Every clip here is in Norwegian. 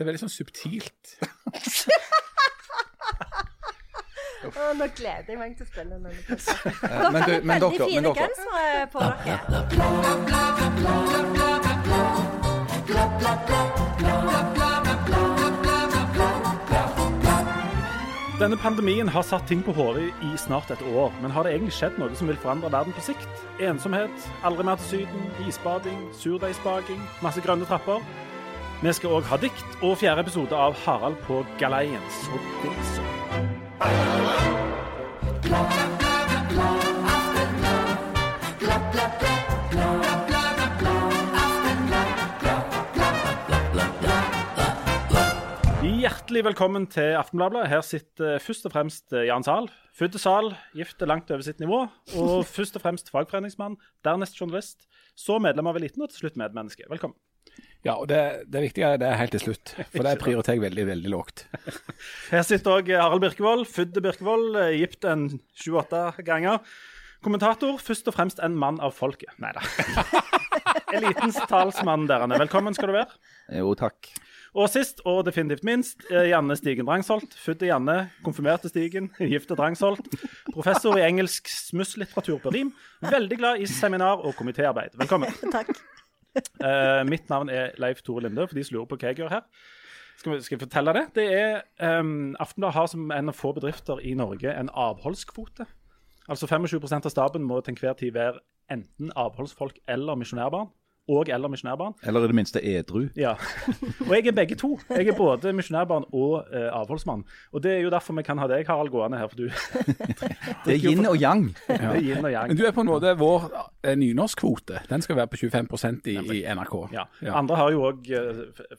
Det er veldig sånn subtilt. Å, nå gleder jeg meg til å spille denne. Eh, du, Dere men har veldig dere, fine gensere på dere. Denne pandemien har satt ting på hodet i snart et år, men har det egentlig skjedd noe som vil forandre verden på sikt? Ensomhet, aldri mer til Syden, isbading, surdeigsbaking, masse grønne trapper. Vi skal òg ha dikt og fjerde episode av Harald på galeien. Så det så. Hjertelig velkommen til Aftenbladet. Her sitter først og fremst Jan Zahl. Født til Zahl, gift langt over sitt nivå. Og først og fremst fagforeningsmann, dernest journalist. Så medlem av eliten, og til slutt medmenneske. Velkommen. Ja, og det, det viktige er det er helt til slutt, for det prioriterer jeg veldig, veldig lågt. Her sitter òg Harald Birkevold, født Birkevold, gift en sju-åtte ganger. Kommentator, først og fremst en mann av folket. Nei da. Elitens talsmann, dere. Velkommen skal du være. Jo, takk. Og sist, og definitivt minst, eh, Janne Stigen Drangsholt. Født Janne, konfirmert til Stigen, gift til Drangsholt. Professor i engelsk smusslitteratur på rim. Veldig glad i seminar og komitéarbeid. Velkommen. Takk. Eh, mitt navn er Leif Tore Linde, for de som lurer på hva jeg gjør her. Skal, vi, skal jeg fortelle det? Det er um, Aftenbladet har som en av få bedrifter i Norge en avholdskvote. Altså 25% av staben må til enhver tid være enten avholdsfolk eller misjonærbarn. Og eller misjonærbarn. Eller i det minste edru. Ja. Og jeg er begge to. Jeg er både misjonærbarn og eh, avholdsmann. Og det er jo derfor vi kan ha deg, Harald, gående her. For du Det er yin og yang. det er yin og yang. Men du er på en måte vår eh, nynorskkvote. Den skal være på 25 i, i NRK. Ja. Ja. Andre har jo òg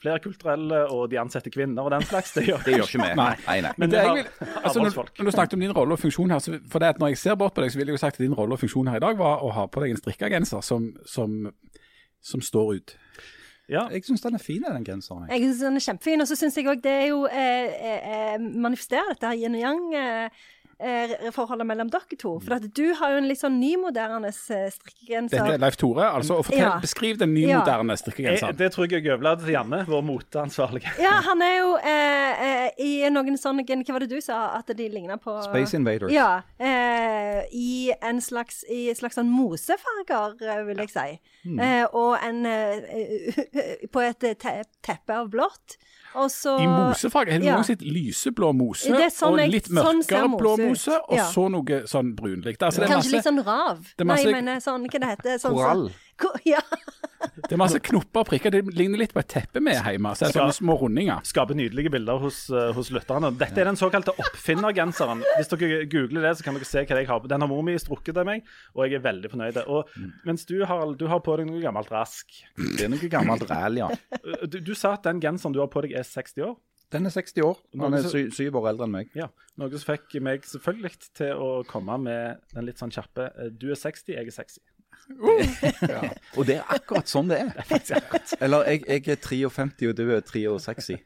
flerkulturelle, og de ansetter kvinner og den slags. Det gjør, Det gjør ikke vi. Nei. Nei, nei. Men det er har altså, når, når du snakket om din rolle og funksjon her, så for det at når jeg ser bort på deg, så ville jeg jo sagt at din rolle og funksjon her i dag var å ha på deg en strikkegenser som, som, som står ut. Ja. Jeg syns den er fin, den genseren. jeg. Jeg synes den er kjempefin. Og så syns jeg òg det er jo eh, eh, manifesterer dette her yin og yang. Eh, eh, forholdet mellom dere to. For at du har jo en litt sånn nymoderne eh, strikkegenser. Dette er Leif Tore. altså, og fortell, Ja. Beskriv den nymoderne ja. strikkegenseren. det tror jeg jeg overlater til Janne, vår moteansvarlige. Ja, han er jo eh, eh, i noen sånne Hva var det du sa? At de ligner på Space Invaders. Ja. Eh, I en slags, i slags sånn mosefarger, eh, vil jeg si. Mm. Eh, og en eh, På et te teppe av blått. Og så I mosefag Har du Ja. noen sett lyseblå mose sånn og litt sånn mørkere mose blå ut. mose, og Ja. så noe sånn brunlig. Altså, er Kanskje litt sånn rav. det er masse- Nei, jeg mener sånn Hva det heter sånn, Korall. Ko- Ja. det er masse knopper og prikker. Det ligner litt på et teppe vi har hjemme. Så det er sånne små rundinger. Skaper nydelige bilder hos, eh, hos lytterne. Dette er den såkalte oppfinnergenseren. Hvis dere googler det, så kan dere se hva jeg har på. Den har mor mi strukket til meg, og jeg er veldig fornøyd. Og mens du, Harald, du har på deg noe gammelt rask. Det er noe gammelt ræl, ja. Eh, Du, du sa at den genseren du har på deg er 60 år. Den er 60 år. Han er syv, syv år eldre enn meg. Ja, Noe som fikk meg selvfølgelig til å komme med den litt sånn kjappe eh, Du er 60, jeg er sexy. Og det er akkurat sånn det er. Eller jeg, jeg er 53, og du er 63.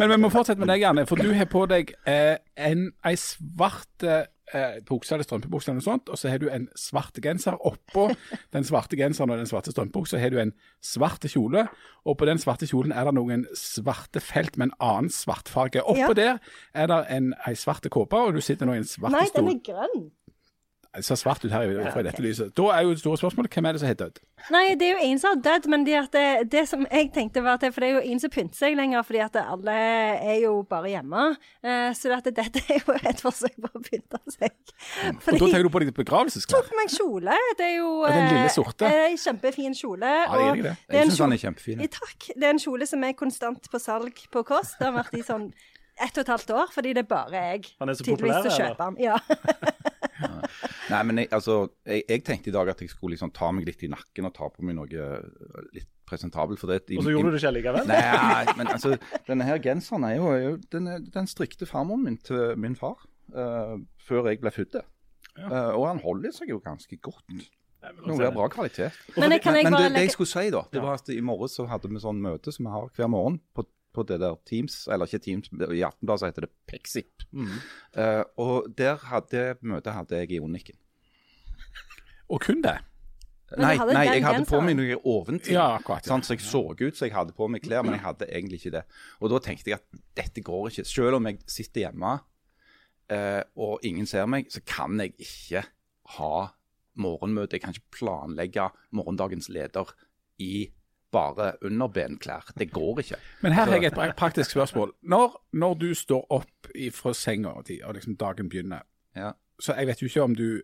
Men vi må fortsette med deg, Janne. For du har på deg eh, en, ei svart eh, bukse eller strømpebukse eller noe sånt, og så har du en svart genser. Oppå den svarte genseren og den svarte strømpebuksa har du en svart kjole, og på den svarte kjolen er det noen svarte felt med en annen svartfarge. Oppå Ja. der er det en, ei svart kåpe, og du sitter nå i en svart Nei, den er grønn. Det ser svart ut her i- fra dette lyset. Da er jo det store spørsmålet hvem er det som har dødd? Nei, det er jo en som har dødd, men det, at det, det som jeg tenkte var at det, For det er jo ingen som pynter seg lenger, fordi at alle er jo bare hjemme. Eh, så at dette er jo et forsøk på å pynte seg. Og da tenker du på deg begravelsesklær? tok meg kjole. Det er jo Ja, den lille eh, sorte. eh, kjempefin kjole. Ja, det er det. er Jeg en syns den er kjempefin. Takk. Det er en kjole som er konstant på salg på Kåss. Det har vært i sånn ett og et halvt år, fordi det er bare jeg Han er så tydeligvis populær, som kjøper den. Ja. Nei, men jeg, altså, jeg, jeg tenkte i dag at jeg skulle liksom ta meg litt i nakken og ta på meg noe eh, litt presentabelt. For det, Og så gjorde du det ikke likevel? Nei, men altså, denne her genseren er jo, er jo den, den strikte farmoren min til min far uh, før jeg ble født. Eh, og han holder seg jo ganske godt. Noe av bra kvalitet. Men jeg kan jeg Men det, det jeg skulle si, da, det var at i morges så hadde vi sånn møte som vi har hver morgen på, på det der Teams, eller ikke Teams, i Aftenbladet så heter det Pexip. Eh, og der hadde møtet hadde jeg i Oniken. Og kun det. Nei, hadde nei, jeg hadde på meg noe oventil. Ja, akkurat, ja. sant? Så jeg så ut som jeg hadde på meg klær, men jeg hadde egentlig ikke det. Og da tenkte jeg at dette går ikke. Selv om jeg sitter hjemme uh, og ingen ser meg, så kan jeg ikke ha morgenmøte. Jeg kan ikke planlegge morgendagens leder i bare underbenklær. Det går ikke. Men her har jeg et praktisk spørsmål. Når, når du står opp fra senga di, og liksom dagen begynner, Ja. så jeg vet jo ikke om du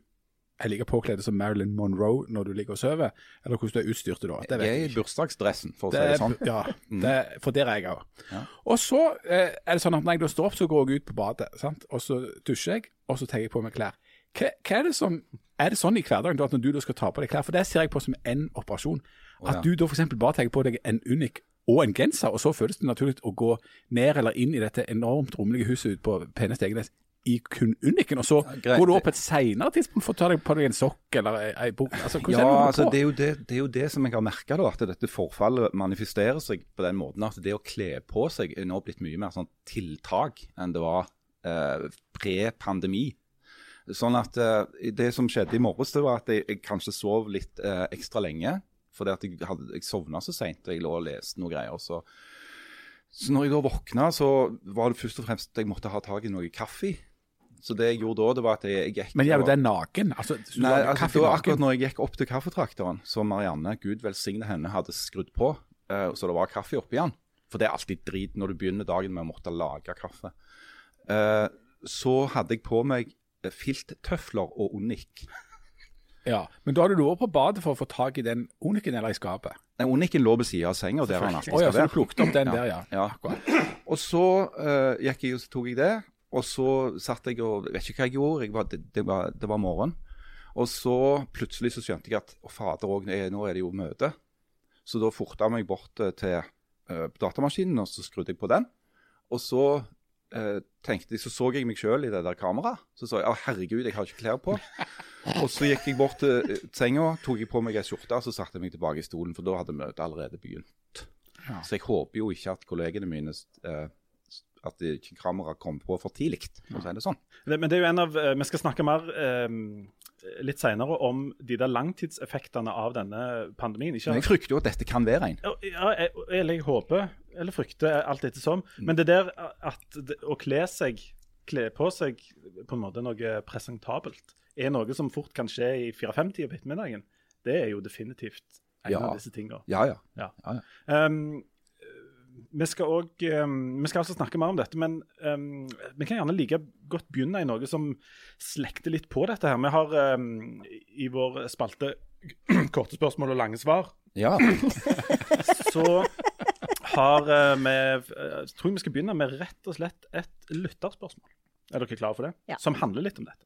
er like påkledd som Marilyn Monroe når du ligger og sover, eller hvordan du er utstyrt da. Det vet Jeg er i bursdagsdressen, for å si Det det er, sånn. ja, det, for der er jeg òg. Ja. Og så eh, er det sånn at når jeg da står opp, så går jeg ut på badet. sant? Og så dusjer jeg, og så tar jeg på meg klær. Hva, hva Er det som, er det sånn i hverdagen at når du da skal ta på deg klær, for det ser jeg på som en operasjon, at ja. du da f.eks. bare tar på deg en unik og en genser, og så føles det naturlig å gå ned eller inn i dette enormt rommelige huset ute på Pene Stegenes i kun uniken, og så ja, går du opp et senere tidspunkt for å ta deg på deg en sokk eller ei, bok. Altså, Ja, er det altså, det, er det, det er jo det som jeg har merka, at dette forfallet manifesterer seg på den måten at det å kle på seg er nå blitt mye mer sånn tiltak enn det var eh, pre-pandemi. Sånn at eh, Det som skjedde i morges, det var at jeg, jeg kanskje sov litt eh, ekstra lenge. At jeg, hadde, jeg sovna så seint jeg lå og leste noe greier. Så, så når jeg da våkna, så var det først og fremst at jeg måtte ha tak i noe kaffe. Så det jeg gjorde da, det var at jeg, jeg gikk Men gjør du det naken? Altså, Nei, altså, det var akkurat når jeg gikk opp til kaffetrakteren, som Marianne, Gud velsigne henne, hadde skrudd på, uh, så det var kaffe oppi den. For det er alltid drit når du begynner dagen med å måtte lage kaffe. Uh, så hadde jeg på meg eh, filttøfler og unik. Ja, Men da hadde du vært på badet for å få tak i den oniken eller i skapet? Nei, Uniken lå ved siden av senga der han alltid Å ja, skal så du være. plukket opp den der, ja. Ja. Og så uh, gikk jeg tok jeg det, og så satt jeg og Vet ikke hva jeg gjorde, jeg var, det, det, var, det var morgen. Og så plutselig så skjønte jeg at å fader òg, nå er det jo møte. Så da forta jeg meg bort eh, til uh, datamaskinen, og så skrudde jeg på den. Og så eh, tenkte jeg, så så jeg meg sjøl i det der kameraet. Så sa jeg å herregud, jeg har ikke klær på. Og så gikk jeg bort til eh, senga, tok jeg på meg ei skjorte, og så satte jeg meg tilbake i stolen, for da hadde møtet allerede begynt. Så jeg håper jo ikke at kollegene mine eh, At kameraet kom på for tidlig, for å si det sånn. Det, men det er jo en av, eh, Vi skal snakke mer eh, litt senere om de der langtidseffektene av denne pandemien. Ikke, Men jeg frykter jo at dette kan være en. Ja, jeg, eller jeg håper, eller frykter, alt ettersom. Men det der at det, å kle seg, kle på seg på en måte noe presentabelt, er noe som fort kan skje i 4-5-tida på ettermiddagen. Det er jo definitivt en Ja. av disse tingene. Ja, ja. Ja. Ja, ja. Um, vi skal òg Vi skal altså snakke mer om dette, men um, vi kan gjerne like godt begynne i noe som slekter litt på dette her. Vi har um, i vår spalte Korte spørsmål og lange svar, ja. så har uh, vi uh, tror jeg vi skal begynne med rett og slett et lytterspørsmål. Er dere klare for det? Ja. Som handler litt om dette.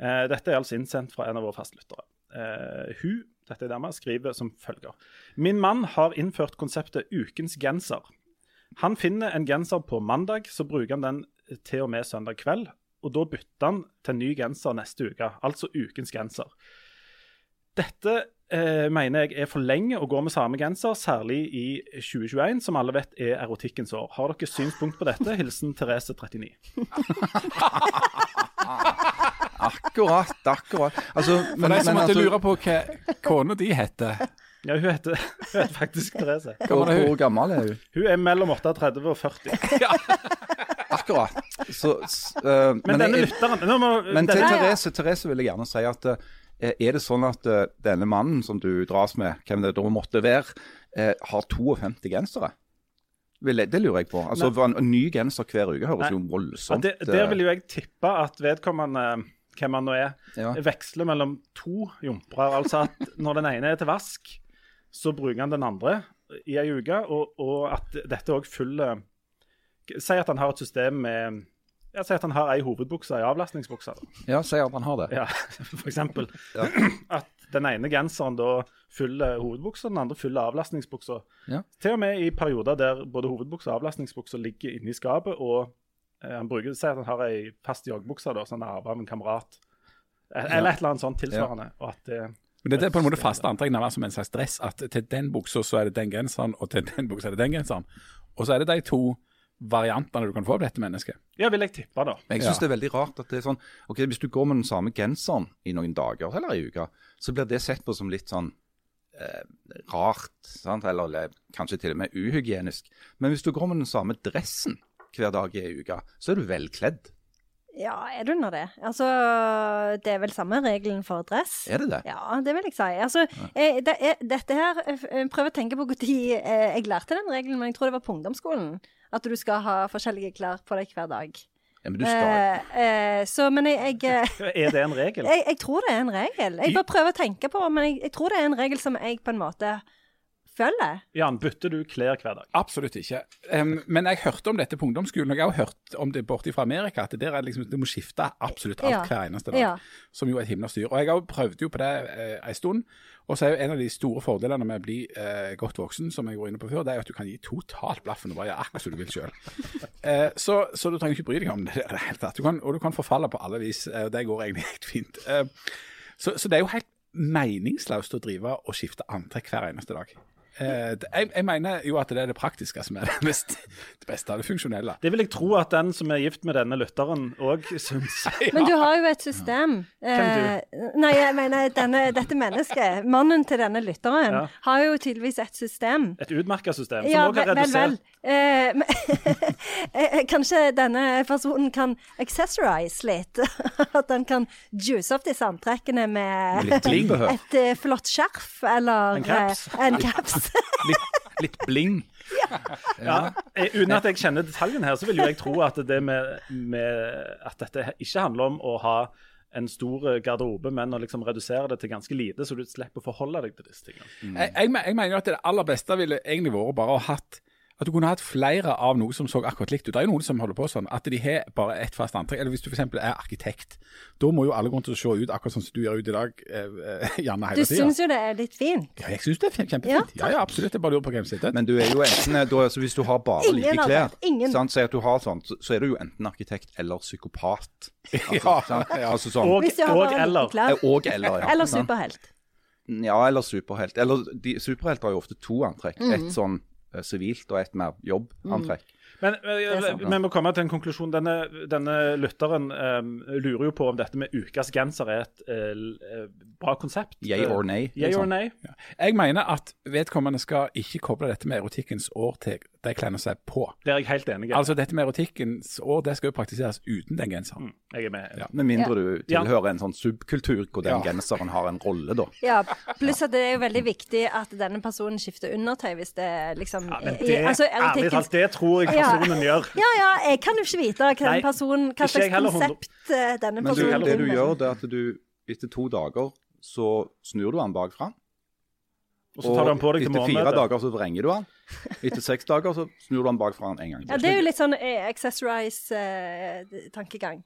Uh, dette er altså innsendt fra en av våre fastlyttere. Uh, hun dette er dama, skriver som følger. Min mann har innført konseptet ukens genser. Han finner en genser på mandag, så bruker han den til og med søndag kveld. Og da bytter han til ny genser neste uke, altså ukens genser. Dette eh, mener jeg er for lenge å gå med samme genser, særlig i 2021, som alle vet er erotikkens år. Har dere synspunkt på dette? Hilsen Therese 39. Akkurat, akkurat. Altså, For de som måtte altså, lure på hva kona di heter Ja, hun heter, hun heter faktisk Therese. hvor, hvor gammel er hun? Hun er mellom 38 og 40. ja. Akkurat. Så, s- eh, Men, denne lytteren nå må, Men til denne, Therese, Therese vil jeg gjerne si at uh, er det sånn at uh, denne mannen som du dras med, hvem det da måtte være, eh, har 52 gensere? Det lurer jeg på. Altså, Nei. En, ny genser hver uke høres Nei. jo ja, voldsomt det, Der vil jo jeg tippe at vedkommende, hvem han nå er, Ja. veksler mellom to jumpere. Altså at når den ene er til vask, så bruker han den andre i ei uke, og, og at dette òg følger Si at han har et system med ja, Si at han har ei hovedbukse i ei avlastningsbukse. ja, si at han har det. Ja, for eksempel. Ja. At den ene genseren da fyller hovedbuksa, den andre fyller avlastningsbuksa. Ja. Til og med i perioder der både hovedbuksa og avlastningsbuksa ligger inne i skapet, og han bruker Si at han har ei fast joggebukse som han har arva av en kamerat. Eh, Eller et eller annet sånt tilsvarende. Og at det, Men Dette er på en måte faste antrekk, nærmest som en slags dress. At til den buksa så er det den genseren, og til den buksa er det den genseren. Og så er det de to variantene du kan få av dette mennesket. Ja, vil jeg tippe, da. Men jeg syns det er veldig rart at det er sånn ok, Hvis du går med den samme genseren i noen dager eller i uka, så blir det sett på som litt sånn eh, rart. Sant? Eller, eller kanskje til og med uhygienisk. Men hvis du går med den samme dressen hver dag i ei uke, så er du velkledd. Ja, er du nå det? Altså, det er vel samme regelen for dress? Er det det? Ja, det vil jeg si. Altså, jeg, det jeg, dette her Jeg prøver å tenke på når jeg lærte den regelen, men jeg tror det var på ungdomsskolen. At du skal ha forskjellige klær på deg hver dag. Ja, men du skal Eh, eh, så, men jeg, jeg, eh, Er det en regel? jeg, jeg tror det er en regel. Jeg bare prøver å tenke på, men jeg, jeg tror det er en regel som jeg på en måte følger. Jan, bytter du klær hver dag? Absolutt ikke. Um, men jeg hørte om dette på ungdomsskolen, og jeg har hørt om det borte fra Amerika, at der er liksom, du må skifte absolutt alt Ja. hver eneste dag. Ja. Som jo er et himla styr. Og jeg har jo prøvd jo på det eh, en stund. Og så er jo en av de store fordelene med å bli eh, godt voksen, som jeg var inne på før, det er jo at du kan gi totalt blaffen og bare gjøre akkurat som du vil sjøl. eh, så, så du trenger ikke bry deg om det i det hele tatt. Du kan, og du kan forfalle på alle vis. Eh, det går egentlig helt fint. Eh, så, så det er jo helt meningsløst å drive og skifte antrekk hver eneste dag. Eh, det- jeg, jeg mener jo at det er det praktiske som er det, mest, det beste av det funksjonelle. Det vil jeg tro at den som er gift med denne lytteren, òg syns. Men du har jo et system. Hvem Eh, nei, jeg mener denne, dette mennesket, mannen til denne lytteren, Ja. har jo tydeligvis et system. Et utmerka system som Ja, òg har redusert vel, vel. Eh, men- eh, kanskje denne personen kan accessorize litt? At han kan juice opp disse antrekkene med Litt et eh, flott skjerf eller En caps. eh, en caps. litt, litt bling. Ja, ja. Uten at jeg kjenner detaljen her, så vil jo jeg tro at det med, med at dette ikke handler om å ha en stor garderobe, men å liksom redusere det til ganske lite, så du slipper å forholde deg til disse tingene. Jeg, jeg, jeg mener jo at det aller beste ville egentlig vært bare å hatt at du kunne hatt flere av noe som så akkurat likt ut. Det er jo noen som holder på sånn at de har bare ett fast antrekk. Eller hvis du f.eks. er arkitekt. Da må jo alle gå rundt og se ut akkurat sånn som du gjør ut i dag, eh, eh, gjerne Du hele tida. syns jo det er litt fint. Ja, jeg syns det er kjempefint. Ja, Ja, ja, absolutt. Jeg bare lurer på hvem som sitter. Men du er jo enten da, altså Hvis du har bare Ingen like klær. Ingen. sant, så, at du har sånt, så, så er du jo enten arkitekt eller psykopat. Altså, Ja, sant? ja. altså sånn Og, du og eller. klær. Eh, Og eller, ja. Eller superhelt. Ja, eller superhelt. Eller de, superhelter har jo ofte to antrekk. Mm. Et sånn eh, sivilt og et mer jobbantrekk. Men men sant. vi må komme til en konklusjon. Denne, denne lytteren um, lurer jo på om dette med ukas genser er et uh, eh, bra konsept. Yay or nay, Yay or nay. Ja. Jeg mener at vedkommende skal ikke koble dette med erotikkens år til de klærne som er på. Det er jeg helt enig i. Altså dette med erotikkens år, det skal jo praktiseres uten den genseren. Mm, jeg er med. Ja. Med mindre du Ja. tilhører en sånn subkultur hvor den Ja. genseren har en rolle, da. Ja, pluss at det er jo veldig viktig at denne personen skifter undertøy hvis det liksom Ja, men i- det, altså, ærlig talt, det tror jeg Ja. Personen gjør. Ja, ja, jeg kan jo ikke vite hva, personen, hva slags konsept eh, denne Men du, personen det du gjør, det er at du etter to dager så snur du den bakfra. Og så tar du den på deg til etter fire dager så vrenger du den. Etter seks dager så snur du den bakfra en gang Ja, det er jo litt sånn eh, accessorize-tankegang.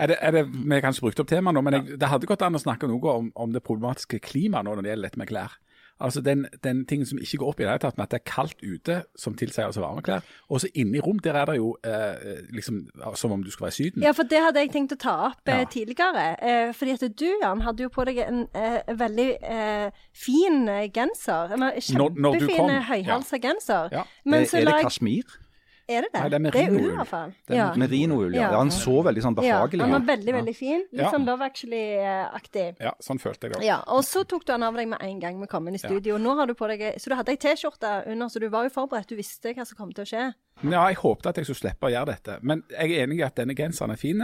Er det, er det, vi har kanskje brukt opp temaet nå, men jeg, det hadde gått an å snakke noe om, om det problematiske klimaet nå når det gjelder dette med klær. Altså den, den tingen som ikke går opp i det hele tatt, med at det er kaldt ute, som tilsier altså varme klær. Og så inne i rom, der er det jo eh, liksom som om du skal være i Syden. Ja, for det hadde jeg tenkt å ta opp eh, Ja. tidligere. Eh, fordi at du, Jan, hadde jo på deg en eh, veldig eh, fin eh, genser. En kjempefin kom, høyhalsa genser. Ja. Men Er, så er la det jeg kasjmir? Er det det? Nei, det er ull, merinoull. i hvert fall. Det er Ja. Merinoull, ja. Ja. Han så veldig sånn Ja, han var veldig, veldig fin. Litt Ja. sånn Love Actually-aktig. Ja, sånn følte jeg det. Ja, og så tok du han av deg med en gang vi kom inn i studio. Nå har du på deg Så du hadde ei T-skjorte under, så du var jo forberedt. Du visste hva som kom til å skje. Ja, jeg håpte at jeg skulle slippe å gjøre dette. Men jeg er enig i at denne genseren er fin.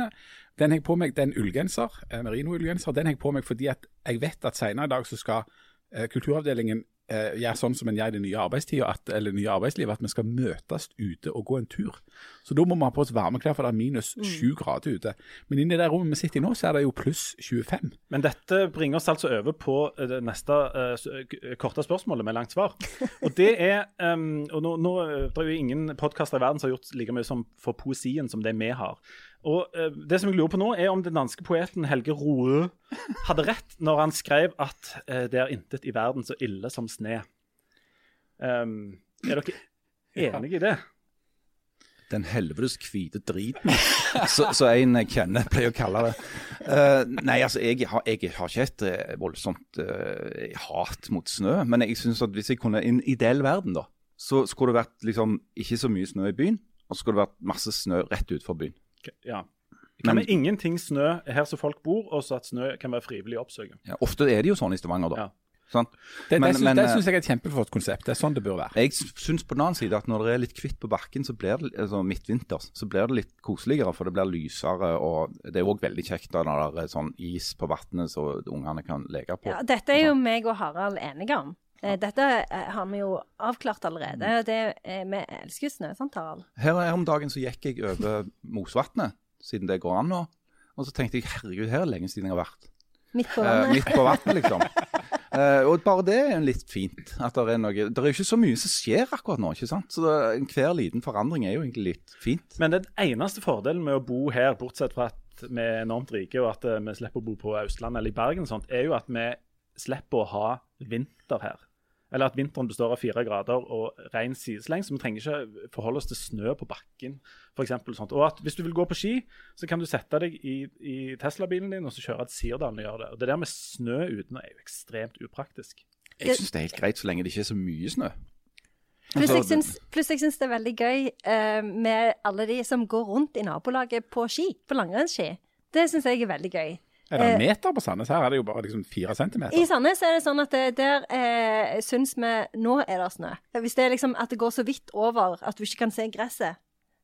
Den har jeg på meg, det er en ullgenser, eh, merino-ullgenser. Den har jeg på meg fordi at jeg vet at senere i dag så skal eh, Kulturavdelingen eh, gjøre sånn som en gjør i det nye at, eller nye arbeidslivet, at vi skal møtes ute og gå en tur. Så da må vi ha på oss varmeklær, for det er minus sju grader ute. Men inni det rommet vi sitter i nå, så er det jo pluss 25. Men dette bringer oss altså over på eh, det neste uh, korte spørsmålet med langt svar. Og det er um, og nå, nå eh, Det er jo ingen podkaster i verden som har gjort like mye som for poesien som det vi har. Og eh, det som jeg lurer på nå, er om den danske poeten Helge Roe hadde rett når han skrev at eh, det er intet i verden så ille som sne. Um, er dere enige i det? Den helvetes hvite driten, så, så en jeg kjenner pleier å kalle det. Uh, nei, altså, jeg har, jeg har ikke et eh, voldsomt uh, hat mot snø. Men jeg synes at hvis jeg kunne, i en ideell verden, da, så skulle det vært liksom ikke så mye snø i byen, og så skulle det vært masse snø rett utenfor byen. Ja. Kan Men- vi ingenting snø her som folk bor, og så at snø kan være frivillig oppsøking? Ja, ofte er det jo sånn i Stavanger, da. Ja. Sånn? Det, Men- det, syns, men, det eh, syns jeg er et kjempeflott konsept. Det er sånn det bør være. Jeg syns på den annen side at når det er litt hvitt på bakken, så blir det altså midtvinters, så blir det litt koseligere, for det blir lysere. Og det er òg veldig kjekt da når det er sånn is på vannet så ungene kan leke på. Ja, dette er jo meg og Harald enige om. Eh, Dette eh, har vi jo avklart allerede. Det, eh, vi elsker jo Harald? Her, her om dagen så gikk jeg over Mosvatnet, siden det går an nå. Og så tenkte jeg herregud, her er det lenge siden jeg har vært. Midt på Eh, vannet. midt på vannet, liksom. Eh, og bare det er litt fint. at Det er noe, det er jo ikke så mye som skjer akkurat nå. ikke sant? Så det, enhver liten forandring er jo egentlig litt fint. Men den eneste fordelen med å bo her, bortsett fra at vi er enormt rike og at eh, vi slipper å bo på Østlandet eller i Bergen, og sånt, er jo at vi slipper å ha vinter her. Eller at vinteren består av fire grader og ren sidesleng, så vi trenger ikke forholde oss til snø på bakken. For eksempel, sånt. Og at hvis du vil gå på ski, så kan du sette deg i, i Tesla-bilen din og så kjøre til Sirdalen og gjøre det. Og Det der med snø uten er jo ekstremt upraktisk. Jeg syns det er helt greit så lenge det ikke er så mye snø. Pluss jeg Altså, syns, pluss jeg syns det er veldig gøy uh, med alle de som går rundt i nabolaget på ski, på langrennsski. Det syns jeg er veldig gøy. Er det Eh, en meter på Sandnes? Her er det jo bare liksom fire centimeter. I Sandnes er det sånn at det, der eh, syns vi Nå er det snø. Hvis det er liksom at det går så vidt over at du ikke kan se gresset,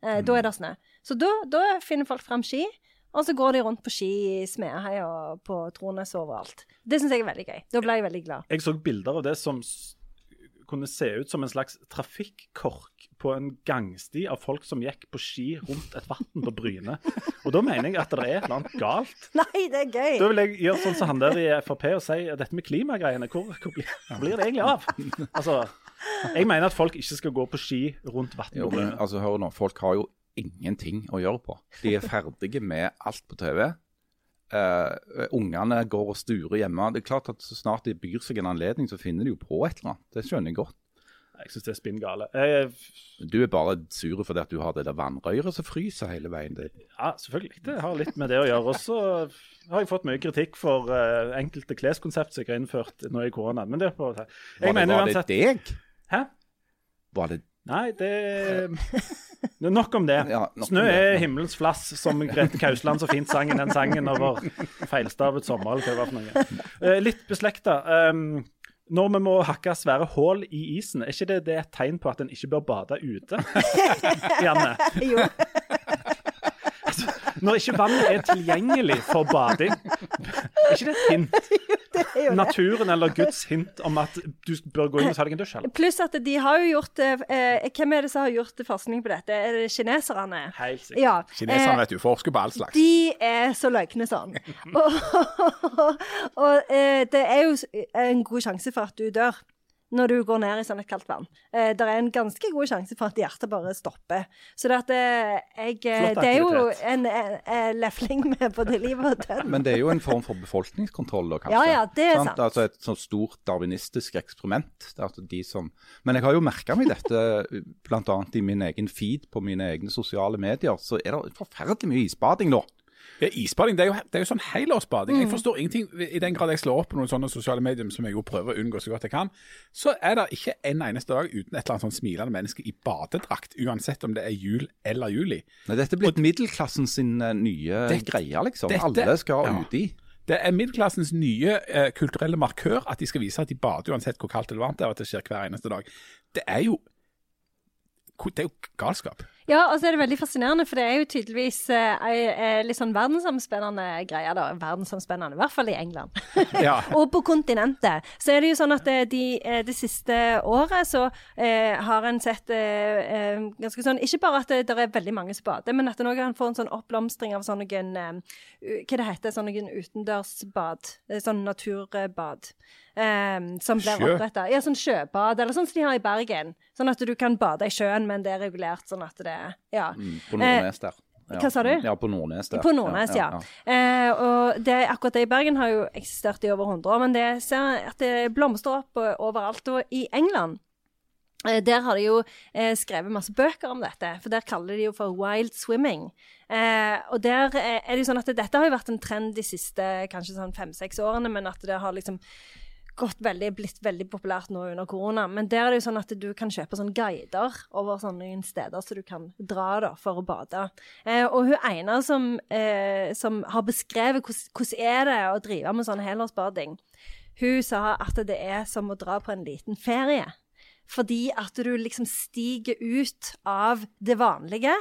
eh, da er det snø. Så da, da finner folk fram ski, og så går de rundt på ski i Smedeheia og på Trones overalt. Det syns jeg er veldig gøy. Da ble jeg veldig glad. Jeg så bilder av det som kunne se ut som en slags trafikkork på en gangsti av folk som gikk på ski rundt et vann på Bryne. Og da mener jeg at det er et eller annet galt. Nei, det er gøy! Da vil jeg gjøre sånn som han der i Frp og si at dette med klimagreiene, hvor, hvor, blir, hvor blir det egentlig av? Altså, jeg mener at folk ikke skal gå på ski rundt vann Jo, på men Bryne. altså, hør nå, folk har jo ingenting å gjøre på. De er ferdige med alt på TV. Eh, ungene går og sturer hjemme. Det er klart at Så snart de byr seg en anledning, så finner de jo på et eller annet. Det skjønner jeg godt. Jeg syns det er spinn gale. Jeg, Du er bare sur fordi at du har det der vannrøret som fryser hele veien. Det, ja, selvfølgelig. Det har litt med det å gjøre. Og så har jeg fått mye kritikk for uh, enkelte kleskonsept som jeg har innført nå i koronaen. Men det på Jeg var det, mener var det uansett deg? Hæ? Var det Nei, det er Nok om det. Ja, nok om Snø det, er ja. himmelens flass, som Grete Kausland så fint sang i den sangen over feilstavet sommer. eller hva det var for noe. Eh, litt beslekta. Um, når vi må hakke svære hull i isen, er ikke det, det et tegn på at en ikke bør bade ute? Janne? Jo. Når ikke vannet er tilgjengelig for bading, er ikke det et hint? Jo. Naturen eller Guds hint om at du bør gå inn og ta deg en dusj? Eller? Pluss at de har jo gjort eh, eh, Hvem er det som har gjort forskning på dette? Er det kineserne? Helt sikkert. Ja. Kineserne eh, vet du, forsker på all slags. De er så løgne sånn. og og eh, det er jo en god sjanse for at du dør når du går ned i sånn et kaldt vann. Eh, det er en ganske god sjanse for at hjertet bare stopper. Så det, at eh, jeg, eh, det er jo en, en, en lefling med både liv og død. Men det er jo en form for befolkningskontroll, da, kanskje. Ja, ja, det er Sant? sant. Altså Et sånt stort darwinistisk eksperiment. Er altså de som... Men jeg har jo merka meg dette bl.a. i min egen feed på mine egne sosiale medier. Så er det forferdelig mye isbading nå. Ja, isbading det er, jo, det er jo sånn helårsbading. Mm. Jeg forstår ingenting. I den grad jeg slår opp på noen sånne sosiale medier, som jeg jo prøver å unngå så godt jeg kan, så er det ikke en eneste dag uten et eller annet sånn smilende menneske i badedrakt, uansett om det er jul eller juli. Nei, Dette er blitt middelklassen sin eh, nye Det- greie, liksom. dette- Alle skal ja. uti. Det er middelklassens nye eh, kulturelle markør at de skal vise at de bader uansett hvor kaldt eller varmt det er, og at det skjer hver eneste dag. Det er jo det er jo galskap. Ja, og så er det veldig fascinerende, for det er jo tydeligvis eh, ei eh, litt sånn verdensomspennende greie. da, Verdensomspennende, i hvert fall i England. Ja. og på kontinentet. Så er det jo sånn at eh, de, eh, det siste året så eh, har en sett eh, ganske sånn Ikke bare at det, der er veldig mange som bader, men at det nå kan få en sånn oppblomstring av sånn noen Hva det heter Sånn noen utendørsbad? Sånn naturbad. Eh, som blir oppretta. Ja, sånn sjøbad, eller sånn som de har i Bergen. Sånn at du kan bade i sjøen, men det er regulert sånn at det Ja. Mm, På Nordnes der. Ja. hva sa du? Ja, på Nordnes der. På Nordnes, ja. Eh, og det, akkurat det i Bergen har jo eksistert i over 100 år, men det ser at det blomstrer opp eh, overalt. Og i England eh, der har de jo eh, skrevet masse bøker om dette, for der kaller de det jo for wild swimming. Eh, og der eh, er det jo sånn at dette har jo vært en trend de siste kanskje sånn fem-seks årene, men at det har liksom gått veldig, blitt veldig populært nå under korona. Men der er det jo sånn at du kan kjøpe sånne guider over sånne steder så du kan dra da, for å bade. Eh, og hun ene som, eh, som har beskrevet hvordan er det å drive med sånn helårsbading, hun sa at det er som å dra på en liten ferie. Fordi at du liksom stiger ut av det vanlige,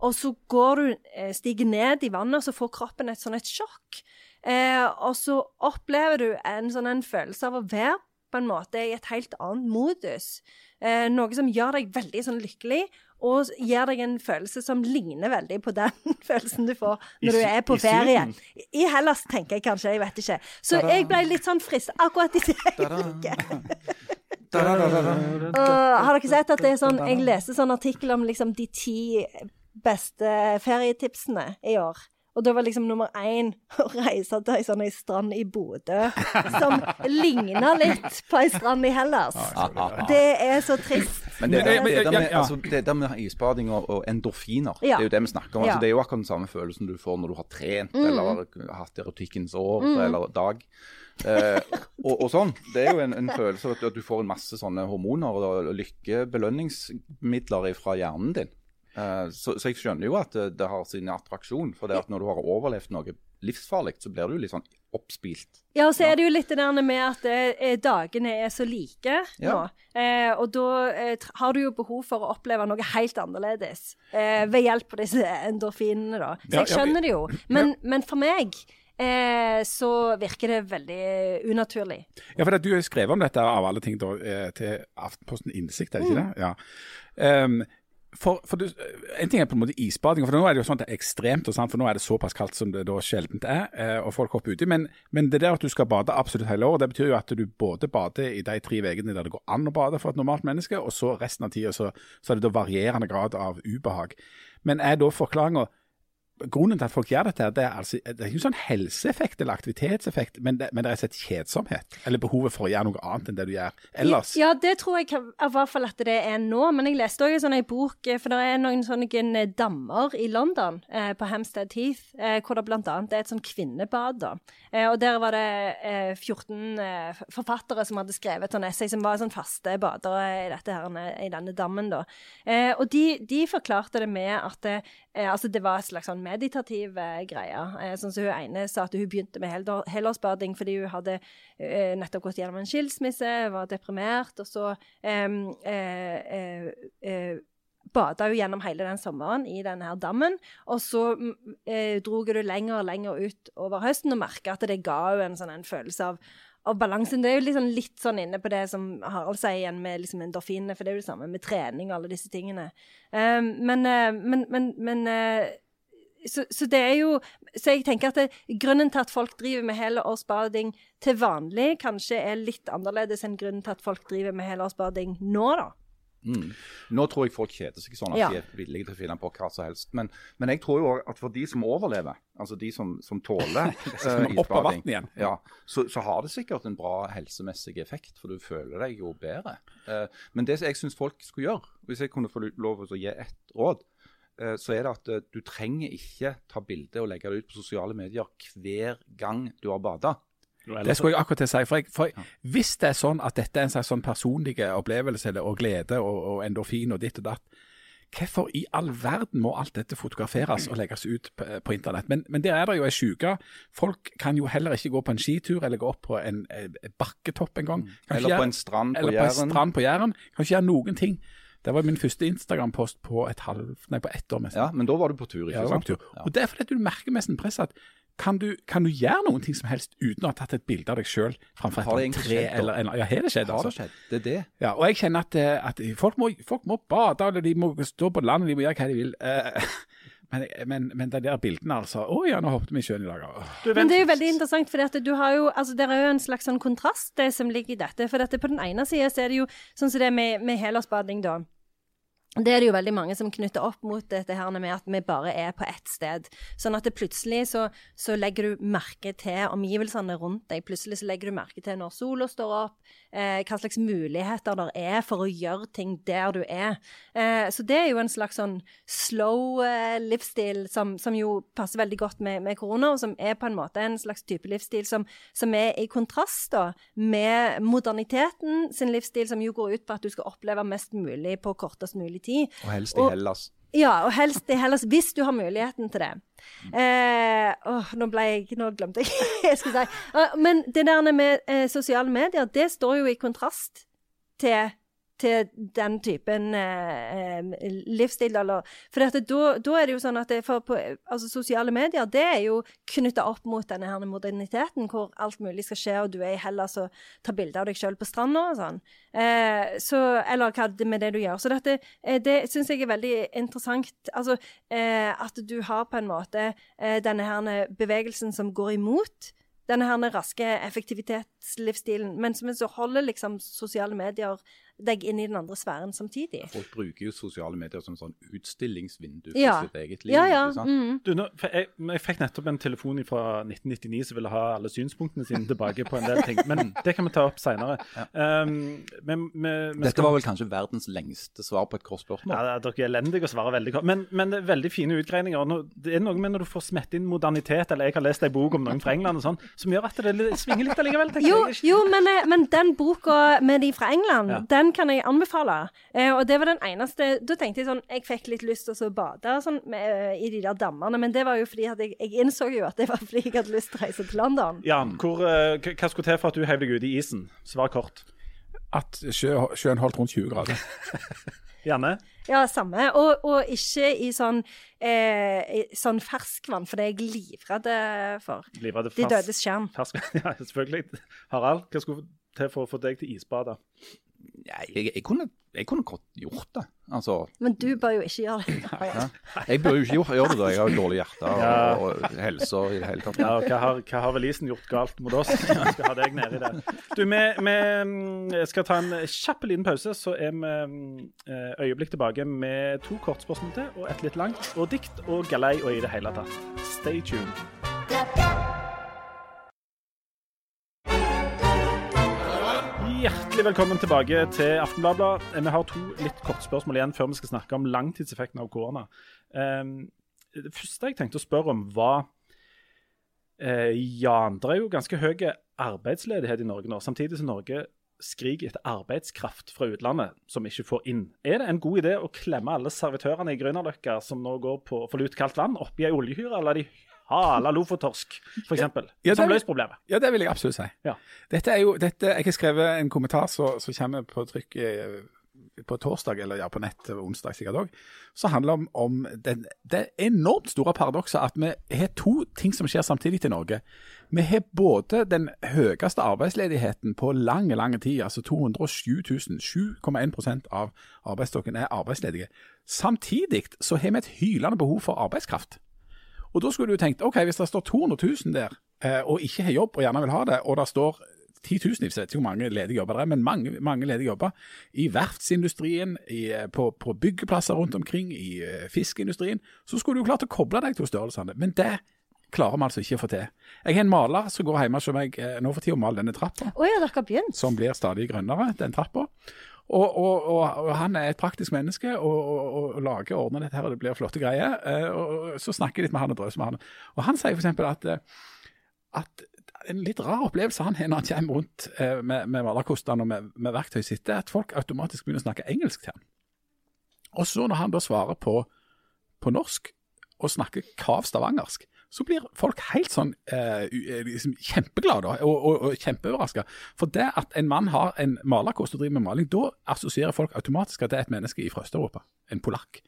og så går du, eh, stiger ned i vannet, og så får kroppen et sånn et sjokk. Eh, og så opplever du en sånn en følelse av å være på en måte i et helt annet modus. Eh, noe som gjør deg veldig sånn lykkelig, og gir deg en følelse som ligner veldig på den følelsen du får når du er på ferie. I Hellas, tenker jeg kanskje. Jeg vet ikke. Så jeg ble litt sånn frist akkurat i det. Uh, har dere sett at det er sånn Jeg leste sånn artikkel om liksom de ti beste ferietipsene i år. Og da var liksom nummer én å reise til ei sånn strand i Bodø som ligna litt på ei strand i Hellas. Det er så trist. Men det, det, det, det, med, altså, med isbading og, og endorfiner, ja. det er jo det vi snakker om. Altså, det er jo akkurat den samme følelsen du får når du har trent mm. eller hatt erotikkens år mm. eller dag. Eh, og, og, sånn. Det er jo en, en følelse av at du får en masse sånne hormoner og lykkebelønningsmidler fra hjernen din. Eh, så, så, jeg skjønner jo at det, det har sin attraksjon. For det at når du har overlevd noe livsfarlig, så blir du litt sånn oppspilt. Ja, og så er det jo litt det der med at eh, dagene er så like ja. nå. Eh, og da eh, har du jo behov for å oppleve noe helt annerledes eh, ved hjelp av disse endorfinene, da. Så ja, jeg skjønner det jo. Men, men for meg Eh, så virker det veldig unaturlig. Ja, for Du har skrevet om dette av alle ting da, til Aftenposten Innsikt, er det ikke mm. det? Ja. Um, for, for du, En ting er på en måte isbading, for nå er det jo sånn at det er ekstremt, for nå er det såpass kaldt som det da sjeldent er, eh, og folk hopper uti. Men, men det der at du skal bade absolutt hele året, det betyr jo at du både bader i de tre ukene der det går an å bade for et normalt menneske, og så resten av tida så, så, er det da varierende grad av ubehag. Men er da forklaringa grunnen til at folk gjør dette, det er, altså, det er ikke sånn helseeffekt eller aktivitetseffekt, men det, men det er et kjedsomhet. Eller behovet for å gjøre noe annet enn det du gjør ellers. Ja, det tror jeg i hvert fall at det er nå. Men jeg leste òg en bok, eh, for det er noen sånne eh, dammer i London, eh, på Hampstead Heath, eh, hvor det bl.a. er et sånn kvinnebad. Eh, og der var det eh, 14 forfattere som hadde skrevet sånn essay, som var sånn faste badere i, dette her, i denne dammen. da. og de, de, forklarte det med at altså det var et slags sånn meditativ greier. greie. Eh, sånn som hun ene sa at hun begynte med helårsbading fordi hun hadde eh, nettopp gått gjennom en skilsmisse, var deprimert, og så eh, eh, bada jo gjennom hele den sommeren i denne her dammen. Og så eh, dro du lenger og lenger ut over høsten og merka at det ga jo en sånn en følelse av, av balansen. Det er jo liksom litt sånn inne på det som Harald sier igjen med liksom endorfinene, for det er jo det samme med trening og alle disse tingene. Eh, men, eh, men, men, men uh, så, så, det er jo Så jeg tenker at det, grunnen til at folk driver med helårsbading til vanlig, kanskje er litt annerledes enn grunnen til at folk driver med helårsbading nå, da. Mm. Nå tror jeg folk kjeder seg sånn at ja. de er villige til å finne på hva som helst. Men, men jeg tror jo at for de som overlever, altså de som, som tåler uh, isbading, ja, så, så, har det sikkert en bra helsemessig effekt, for du føler deg jo bedre. Uh, men det jeg syns folk skulle gjøre, hvis jeg kunne få lov til å gi ett råd, så er det at eh, du trenger ikke ta bilde og legge det ut på sosiale medier hver gang du har bada. Det skulle jeg akkurat til å si. For, jeg, for jeg, Hvis det er sånn at dette er en slags sånn personlig opplevelse og glede og, og endorfin og ditt og datt, hvorfor i all verden må alt dette fotograferes og legges ut på, på internett? Men, men, der er det jo ei sjuke. Folk kan jo heller ikke gå på en skitur eller gå opp på en, en bakketopp engang. Eller på en strand på Jæren. Eller på en strand på Jæren. Kan ikke gjøre noen ting. Det var min første Instagram-post på et halv, nei, på ett år. Nesten. Ja, Men da var du på tur, ikke ja, sant? Tur. Ja. Og Det er fordi du merker nesten press at kan du, kan du, gjøre noen ting som helst uten å ha tatt et bilde av deg sjøl framfor et tre eller en Ja, har det skjedd? Altså? Har det skjedd? Det er det. Ja, og jeg kjenner at, eh, at folk, må, folk, må, bade, eller de må stå på landet, de må gjøre hva de vil. Uh, men, men, men de der bildene, altså Å ja, nå hoppet vi i sjøen i dag. Men det er jo veldig interessant, for du jo, altså, det er jo en slags sånn kontrast det som ligger i dette. For dette, på den ene sida er det jo sånn som det med, med helårsbading, da. Det er det jo veldig mange som knytter opp mot dette her med at vi bare er på ett sted. Sånn at plutselig så, så, legger du merke til omgivelsene rundt deg. Plutselig så legger du merke til når sola står opp. Eh, hva slags muligheter der er for å gjøre ting der du er. Eh, så det er jo en slags sånn slow eh, livsstil som, som, jo passer veldig godt med, med, korona, og som er på en måte en slags type livsstil som, som er i kontrast da, med moderniteten sin livsstil, som jo går ut på at du skal oppleve mest mulig på kortest mulig tid. Og helst i Hellas. Ja, og helst i Hellas, hvis du har muligheten til det. Eh, åh, nå jeg Nå glemte jeg jeg skulle si. Men det der med eh, sosiale medier, det står jo i kontrast til til den typen eh, eh livsstil. Eller, for da er det jo sånn at på, altså, sosiale medier det er jo knytta opp mot denne her moderniteten, hvor alt mulig skal skje, og du er i Hellas og tar bilde av deg sjøl på stranda og sånn. Eh, så, eller hva det med det du gjør. Så dette, eh, det syns jeg er veldig interessant. Altså eh, at du har på en måte eh, denne her bevegelsen som går imot denne her raske effektivitetslivsstilen, men som så holder liksom sosiale medier deg inn i den andre sfæren samtidig. Folk bruker jo sosiale medier som sånn utstillingsvindu ja. for sitt eget liv. Ja, ja. Mm. Du, nå, jeg, jeg, fikk nettopp en telefon fra 1999 som ville ha alle synspunktene sine tilbake på en del ting. Men det kan vi ta opp seinere. Ja. Um, Dette var vel kanskje verdens lengste svar på et kort spørsmål? Ja, dere er elendige å svare veldig kort. Men, men, det er veldig fine utgreininger. Det er noe med når du får smette inn modernitet, eller jeg har lest ei bok om noen fra England og sånn, som gjør at det svinger litt allikevel. Jo, jo men, eh, men, den boka med de fra England, ja. Den kan jeg anbefale. Eh, og det var den eneste Da tenkte jeg sånn Jeg fikk litt lyst til å bade sånn, med, eh, i de der dammene, men det var jo fordi at jeg, jeg, innså jo at det var fordi jeg hadde lyst til å reise til London. Jan, hvor, uh, hva skulle til for at du heiv deg ut i isen? Svar kort. At sjø, sjøen holdt rundt 20 grader. Janne? Ja, samme. Og, og ikke i sånn, eh, sånn ferskvann, for det er jeg livredd for. Livredd De dødes skjerm. Ja, selvfølgelig. Harald, hva skulle til for å få deg til isbadet? Jeg, jeg, kunne, jeg, kunne, godt gjort det. Altså, Men du bør jo ikke gjøre det. Ja. Jeg bør jo ikke gjøre det, da. Jeg har jo dårlig hjerte og, ja. og helse i det hele tatt. Ja, hva har, hva har vel isen gjort galt mot oss? Jeg skal ha deg nedi der. Du, vi, vi, skal ta en kjapp liten pause, så er vi eh, øyeblikk tilbake med to kortspørsmål til, og et litt langt, og dikt og galei og i det hele tatt. Stay tuned. Hjertelig velkommen tilbake til Aftenbladet. Vi har to litt kortspørsmål igjen før vi skal snakke om langtidseffekten av korona. Um, det første jeg tenkte å spørre om, var ja, Jan, det er jo ganske høy arbeidsledighet i Norge nå, samtidig som Norge skriker etter arbeidskraft fra utlandet som ikke får inn. Er det en god idé å klemme alle servitørene i Grünerløkka som nå går på for lut kaldt vann, oppi ei oljehyre, eller er de Hala Lofotorsk, f.eks. Ja, som løser problemet. Ja, det vil jeg absolutt si. Ja. Dette er jo, dette, Jeg har skrevet en kommentar som kommer på trykk eh, på torsdag, eller ja, på nett onsdag sikkert òg, som handler om, om den, det enormt store paradokset at vi har to ting som skjer samtidig i Norge. Vi har både den høyeste arbeidsledigheten på lang, lang tid, altså 207 000, 7,1 av arbeidsstokken er arbeidsledige. Samtidig så har vi et hylende behov for arbeidskraft. Og da skulle du tenkt ok, hvis det står 200 000 der, eh, og ikke har jobb og gjerne vil ha det, og det står titusenvis, vet ikke hvor mange ledige jobber det er, men mange, mange ledige jobber i verftsindustrien, i, eh, på, på, byggeplasser rundt omkring, i uh, fiskeindustrien, så skulle du klart å koble deg to størrelsene. Men det klarer vi altså ikke å få til. Jeg har en maler som går hjemme hos meg nå for tida og maler denne trappa. Oh ja, dere har begynt. Som blir stadig grønnere, den trappa. Og, og, og, og, han er et praktisk menneske og, lager og ordner dette her, og det blir flotte greier. Eh, og, Så snakker jeg litt med han og drøser med han. Og han sier f.eks. At, eh, at en litt rar opplevelse han har når han kommer rundt eh, med, med malerkostene og med, med verktøyet sitt, er at folk automatisk begynner å snakke engelsk til han. Og så når han da svarer på, på norsk og snakker kav stavangersk, så blir folk helt sånn eh, eh liksom kjempeglade og, og, og kjempeoverraska. For det at en mann har en malerkost og driver med maling, da assosierer folk automatisk at det er et menneske fra Øst-Europa. En polakk.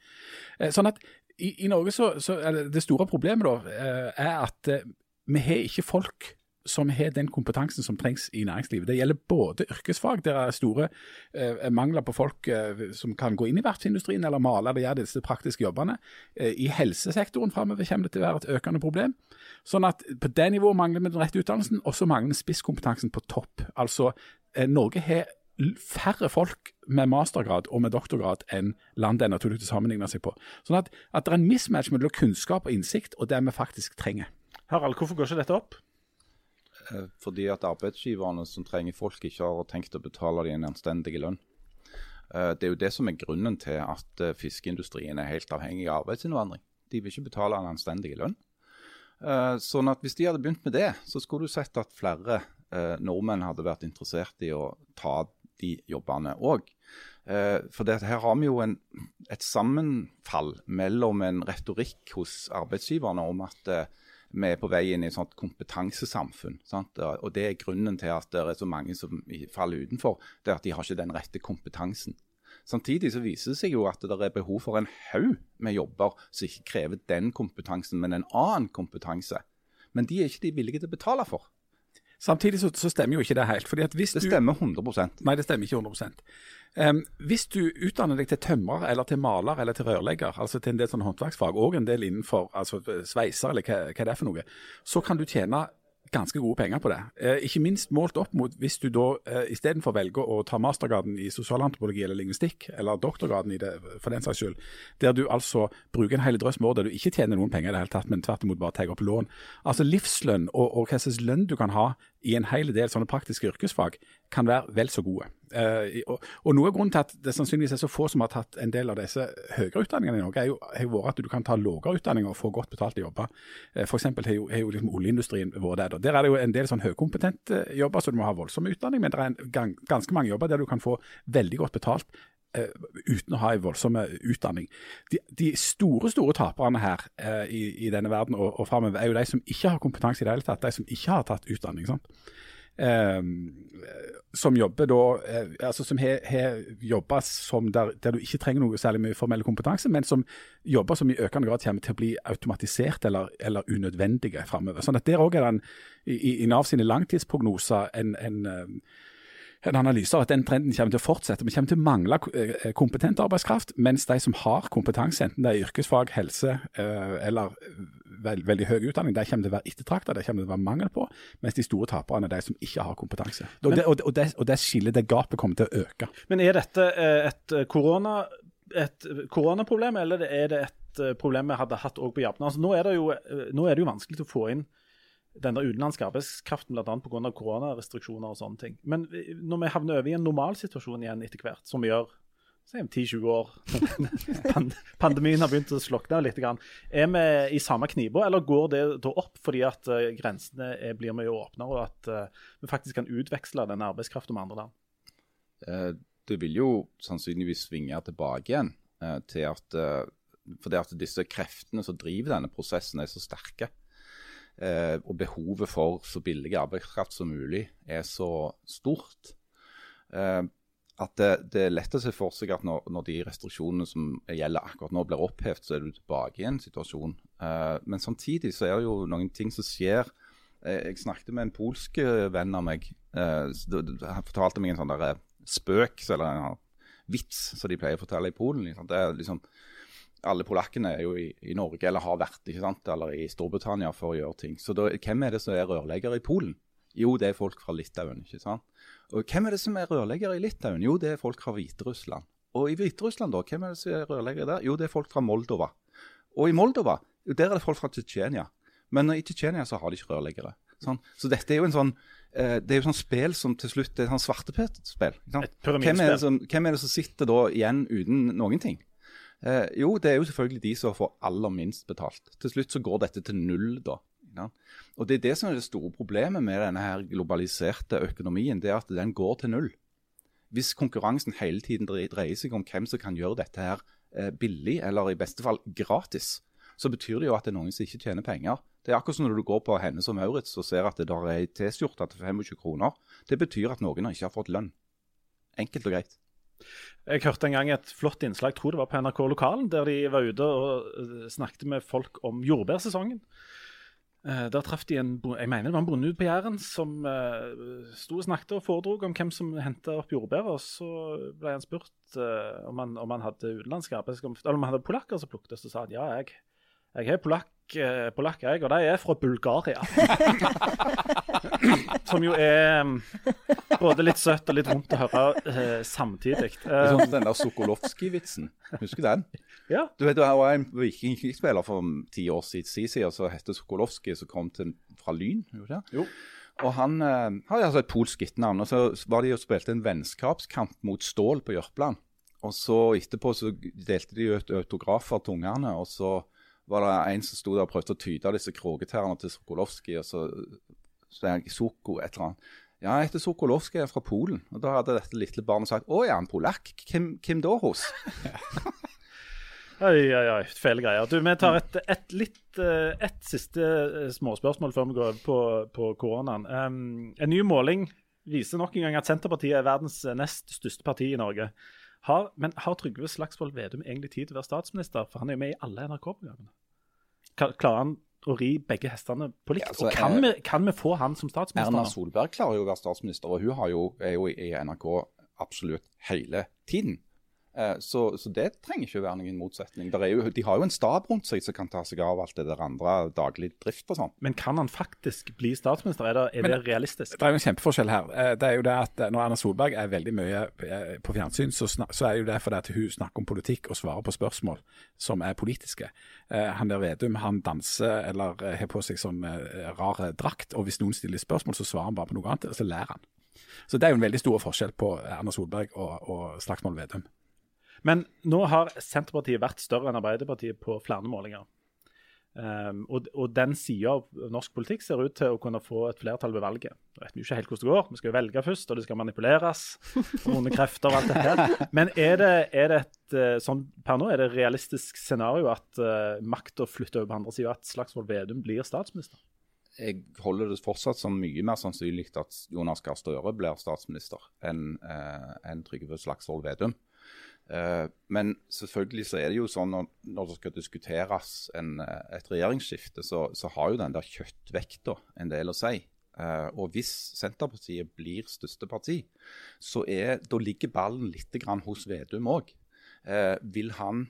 Eh, sånn at i, i Norge så, så er det store problemet da, eh, er at eh, vi har ikke folk som har den kompetansen som trengs i næringslivet. Det gjelder både yrkesfag, der er store eh, mangler på folk eh, som kan gå inn i verftsindustrien eller male eller gjøre disse praktiske jobbene. Eh, I helsesektoren framover kommer det til å være et økende problem. Sånn at På det nivået mangler vi den rette utdannelsen, og så mangler vi spisskompetansen på topp. Altså, eh, Norge har færre folk med mastergrad og med doktorgrad enn land det er naturlig å sammenligne seg på. Sånn at, at det er en mismatch mellom kunnskap og innsikt og det vi faktisk trenger. Harald, hvorfor går ikke dette opp? Eh, fordi at arbeidsgiverne som trenger folk, ikke har tenkt å betale dem en anstendig lønn. Eh, det er jo det som er grunnen til at eh, fiskeindustrien er helt avhengig av arbeidsinnvandring. De vil ikke betale en anstendig lønn. Sånn at Hvis de hadde begynt med det, så skulle du sett at flere nordmenn hadde vært interessert i å ta de jobbene òg. For det, her har vi jo en, et sammenfall mellom en retorikk hos arbeidsgiverne om at vi er på vei inn i et sånt kompetansesamfunn. Sant? Og Det er grunnen til at det er så mange som faller utenfor. det er At de har ikke den rette kompetansen. Samtidig så viser det seg jo at det er behov for en haug med jobber som ikke krever den kompetansen, men en annen kompetanse. Men de er ikke de villige til å betale for. Samtidig så, så stemmer jo ikke det helt. det stemmer 100% Nei, det stemmer ikke 100 Um, hvis du utdanner deg til tømrer, eller til maler eller til rørlegger, altså til en del sånne håndverksfag, og en del innenfor altså sveiser eller hva, hva det er for noe, så kan du tjene ganske gode penger på det. Eh, ikke minst målt opp mot hvis du da eh, istedenfor velger å ta mastergraden i sosialantropologi eller lingvistikk, eller doktorgraden i det for den saks skyld, der du altså bruker en hel drøss med år der du ikke tjener noen penger i det hele tatt, men tvert imot bare tar opp lån. Altså livslønn og, og hva slags lønn du kan ha i en hel del sånne praktiske yrkesfag, kan være vel så gode. Uh, og, Noe av grunnen til at det sannsynligvis er så få som har tatt en del av disse høyere utdanningene i Norge, er jo, har vært at du kan ta lavere utdanninger og få godt betalte jobber. Uh, F.eks. har jo, jo liksom oljeindustrien vært der. Der er det jo en del sånn høykompetente jobber, så du må ha voldsom utdanning, men det er gang, ganske mange jobber der du kan få veldig godt betalt Uh, uten å ha en voldsom utdanning. De, de, store store taperne her uh, i, i, denne verden og, og framover er jo de som ikke har kompetanse i det hele tatt, de som ikke har tatt utdanning. sant? Ehm, som jobber da, eh, altså som har jobba som der, der, du ikke trenger noe særlig mye formell kompetanse, men som jobber som i økende grad kommer til å bli automatisert eller, eller unødvendige framover. Sånn at der òg er det i, i Nav sine langtidsprognoser en, en eh, en analyse av at den trenden kommer til å fortsette. Vi kommer til å mangle eh, kompetent arbeidskraft, mens de som har kompetanse, enten det er yrkesfag, helse eh, eller veld, veldig høy utdanning, de kommer til å være ettertrakta, det kommer til å være mangel på. Mens de store taperne er de som ikke har kompetanse. Og, det, og, det, og det skillet, det gapet, kommer til å øke. Men er dette eh, et korona et koronaproblem, eller er det et problem vi hadde hatt òg på Japan? Altså, nå, er det jo, nå er det jo vanskelig å få inn denne utenlandske arbeidskraften bl.a. pga. koronarestriksjoner og sånne ting. Men når vi havner over i en normalsituasjon igjen etter hvert, som vi gjør om 10-20 år Pandemien har begynt å slokne litt. Er vi i samme knipa, eller går det da opp fordi at uh, grensene blir mye åpnere, og at uh, vi faktisk kan utveksle den arbeidskraften med andre land? Uh, det vil jo sannsynligvis svinge tilbake igjen til at fordi at disse kreftene som driver denne prosessen, er så sterke eh, og behovet for så billig arbeidskraft som mulig er så stort. Eh, at det, det, er lett å se for seg at når, når, de restriksjonene som gjelder akkurat nå blir opphevet, så er du tilbake i en situasjon. Eh, men samtidig så er det jo noen ting som skjer. Eh, jeg snakket med en polsk venn av meg. Eh, han fortalte meg en sånn der eh, spøk eller en vits som de pleier å fortelle i Polen. Det er liksom alle polakkene er jo i, i, Norge eller har vært ikke sant? eller i Storbritannia for å gjøre ting. Så da, hvem er det som er rørleggere i Polen? Jo, det er folk fra Litauen. ikke sant? Og hvem er det som er rørleggere i Litauen? Jo, det er folk fra Hviterussland. Og i Hviterussland, da, hvem er det som er rørleggere der? Jo, det er folk fra Moldova. Og i Moldova, der er det folk fra Tsjetsjenia. Men i Tsjetsjenia så har de ikke rørleggere. Sånn. Så dette er jo en sånn eh, det er jo sånn spill som til slutt er sånn svarteper-spill. Hvem, hvem, er det som sitter da igjen uten noen ting? Eh, jo, det er jo selvfølgelig de som får aller minst betalt. Til slutt så går dette til null, da. Ja. Og Det er det som er det store problemet med denne her globaliserte økonomien. det er At den går til null. Hvis konkurransen hele tiden dreier seg om hvem som kan gjøre dette her eh, billig, eller i beste fall gratis, så betyr det jo at det er noen som ikke tjener penger. Det er akkurat som når du går på Hennes og Maurits og ser at det der er ei T-skjorte til 25 kroner. Det betyr at noen ikke har fått lønn. Enkelt og greit. Jeg hørte en gang et flott innslag, tror det var på NRK Lokalen, der de var ute og eh, snakket med folk om jordbærsesongen. Eh, der traff de en jeg mener det var en bonde ute på Jæren som uh, sto og snakket og foredrog om hvem som henta opp jordbær. Og så ble han spurt om, han, om, han, hadde utenlandske arbeidskraft, eller om han hadde polakker som plukket, så sa han ja, jeg, jeg er polakk, polakk, jeg, og de er fra Bulgaria. Som jo er mm, både litt søtt og litt vondt å høre eh, samtidig. er sånn den der Sokolovskij-vitsen. Husker du den? Ja. Du vet, Det var en vikingspiller for ti år siden som het Sokolovskij, som kom til, fra Lyn. Jo. Og han eh, har altså et polsk etternavn. Og så var de og spilte en vennskapskamp mot Stål på Jørpeland. Og så etterpå så delte de ut autografer til ungene. Og så var det en som sto der og prøvde å tyde disse krogetærne til Sokolovskij. Og så sa jeg Soko et eller annet. Ja, jeg heter Sokolovskij, jeg er fra Polen. Og da hadde dette lille barnet sagt Å, er han polakk? Hvem, hvem da hos? oi, oi, oi. Fæle greier. Du, vi tar et, et litt eh, et siste eh, småspørsmål før vi går over på, på koronaen. Um, en ny måling viser nok en gang at Senterpartiet er verdens nest største parti i Norge. Har, men har Trygve Slagsvold Vedum egentlig tid til å være statsminister? For han er jo med i alle NRK-programmene. Klarer han å ri begge hestene på likt. Ja, altså, og kan, er, vi, kan, vi, få han som statsminister? Erna Solberg klarer jo å være statsminister, og hun jo, er jo i NRK absolutt hele tiden. Eh, så, så, det trenger ikke å være noen motsetning. Jo, de har jo en stab rundt seg som kan ta seg av alt det der andre, daglig drift og sånn. Men kan han faktisk bli statsminister? Er det, er det realistisk? Det er jo en kjempeforskjell her. Eh, det er jo det at Når Erna Solberg er veldig mye eh, på fjernsyn, så, så er jo det fordi at hun snakker om politikk og svarer på spørsmål som er politiske. Han der Vedum han danser eller har på seg sånn rar drakt, og hvis noen stiller spørsmål, så svarer han bare på noe annet, og så ler han. Så det er jo en veldig stor forskjell på Erna Solberg og, og Slagsmål Vedum. Men nå har Senterpartiet vært større enn Arbeiderpartiet på flere målinger. Um, og, og, den sida av norsk politikk ser ut til å kunne få et flertall ved valget. Nå vet vi ikke helt hvordan det går. Vi skal jo velge først, og det skal manipuleres. Onde krefter og alt det her. Men er det, er det et eh, sånn per nå er det realistisk scenario at uh, makta flytter over på andre sida, at Slagsvold Vedum blir statsminister? Jeg holder det fortsatt som mye mer sannsynlig at Jonas Gahr Støre blir statsminister enn uh, en Trygve Slagsvold Vedum. Eh, men selvfølgelig så er det jo sånn når, når det skal diskuteres en, eh, et regjeringsskifte, så, så, har jo den der kjøttvekta en del å si. Uh, og hvis Senterpartiet blir største parti, så er, da ligger ballen litt hos Vedum òg. Vil han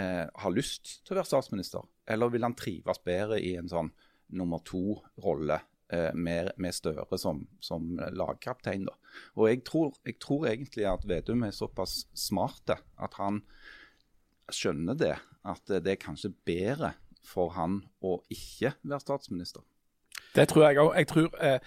uh, ha lyst til å være statsminister, eller vil han trives bedre i en sånn nummer to-rolle Eh, med, med, Støre som, som lagkaptein. Da. Og jeg tror, jeg tror, egentlig at Vedum er såpass smart at han skjønner det. At det er kanskje bedre for han å ikke være statsminister. Det tror jeg òg. Jeg tror eh,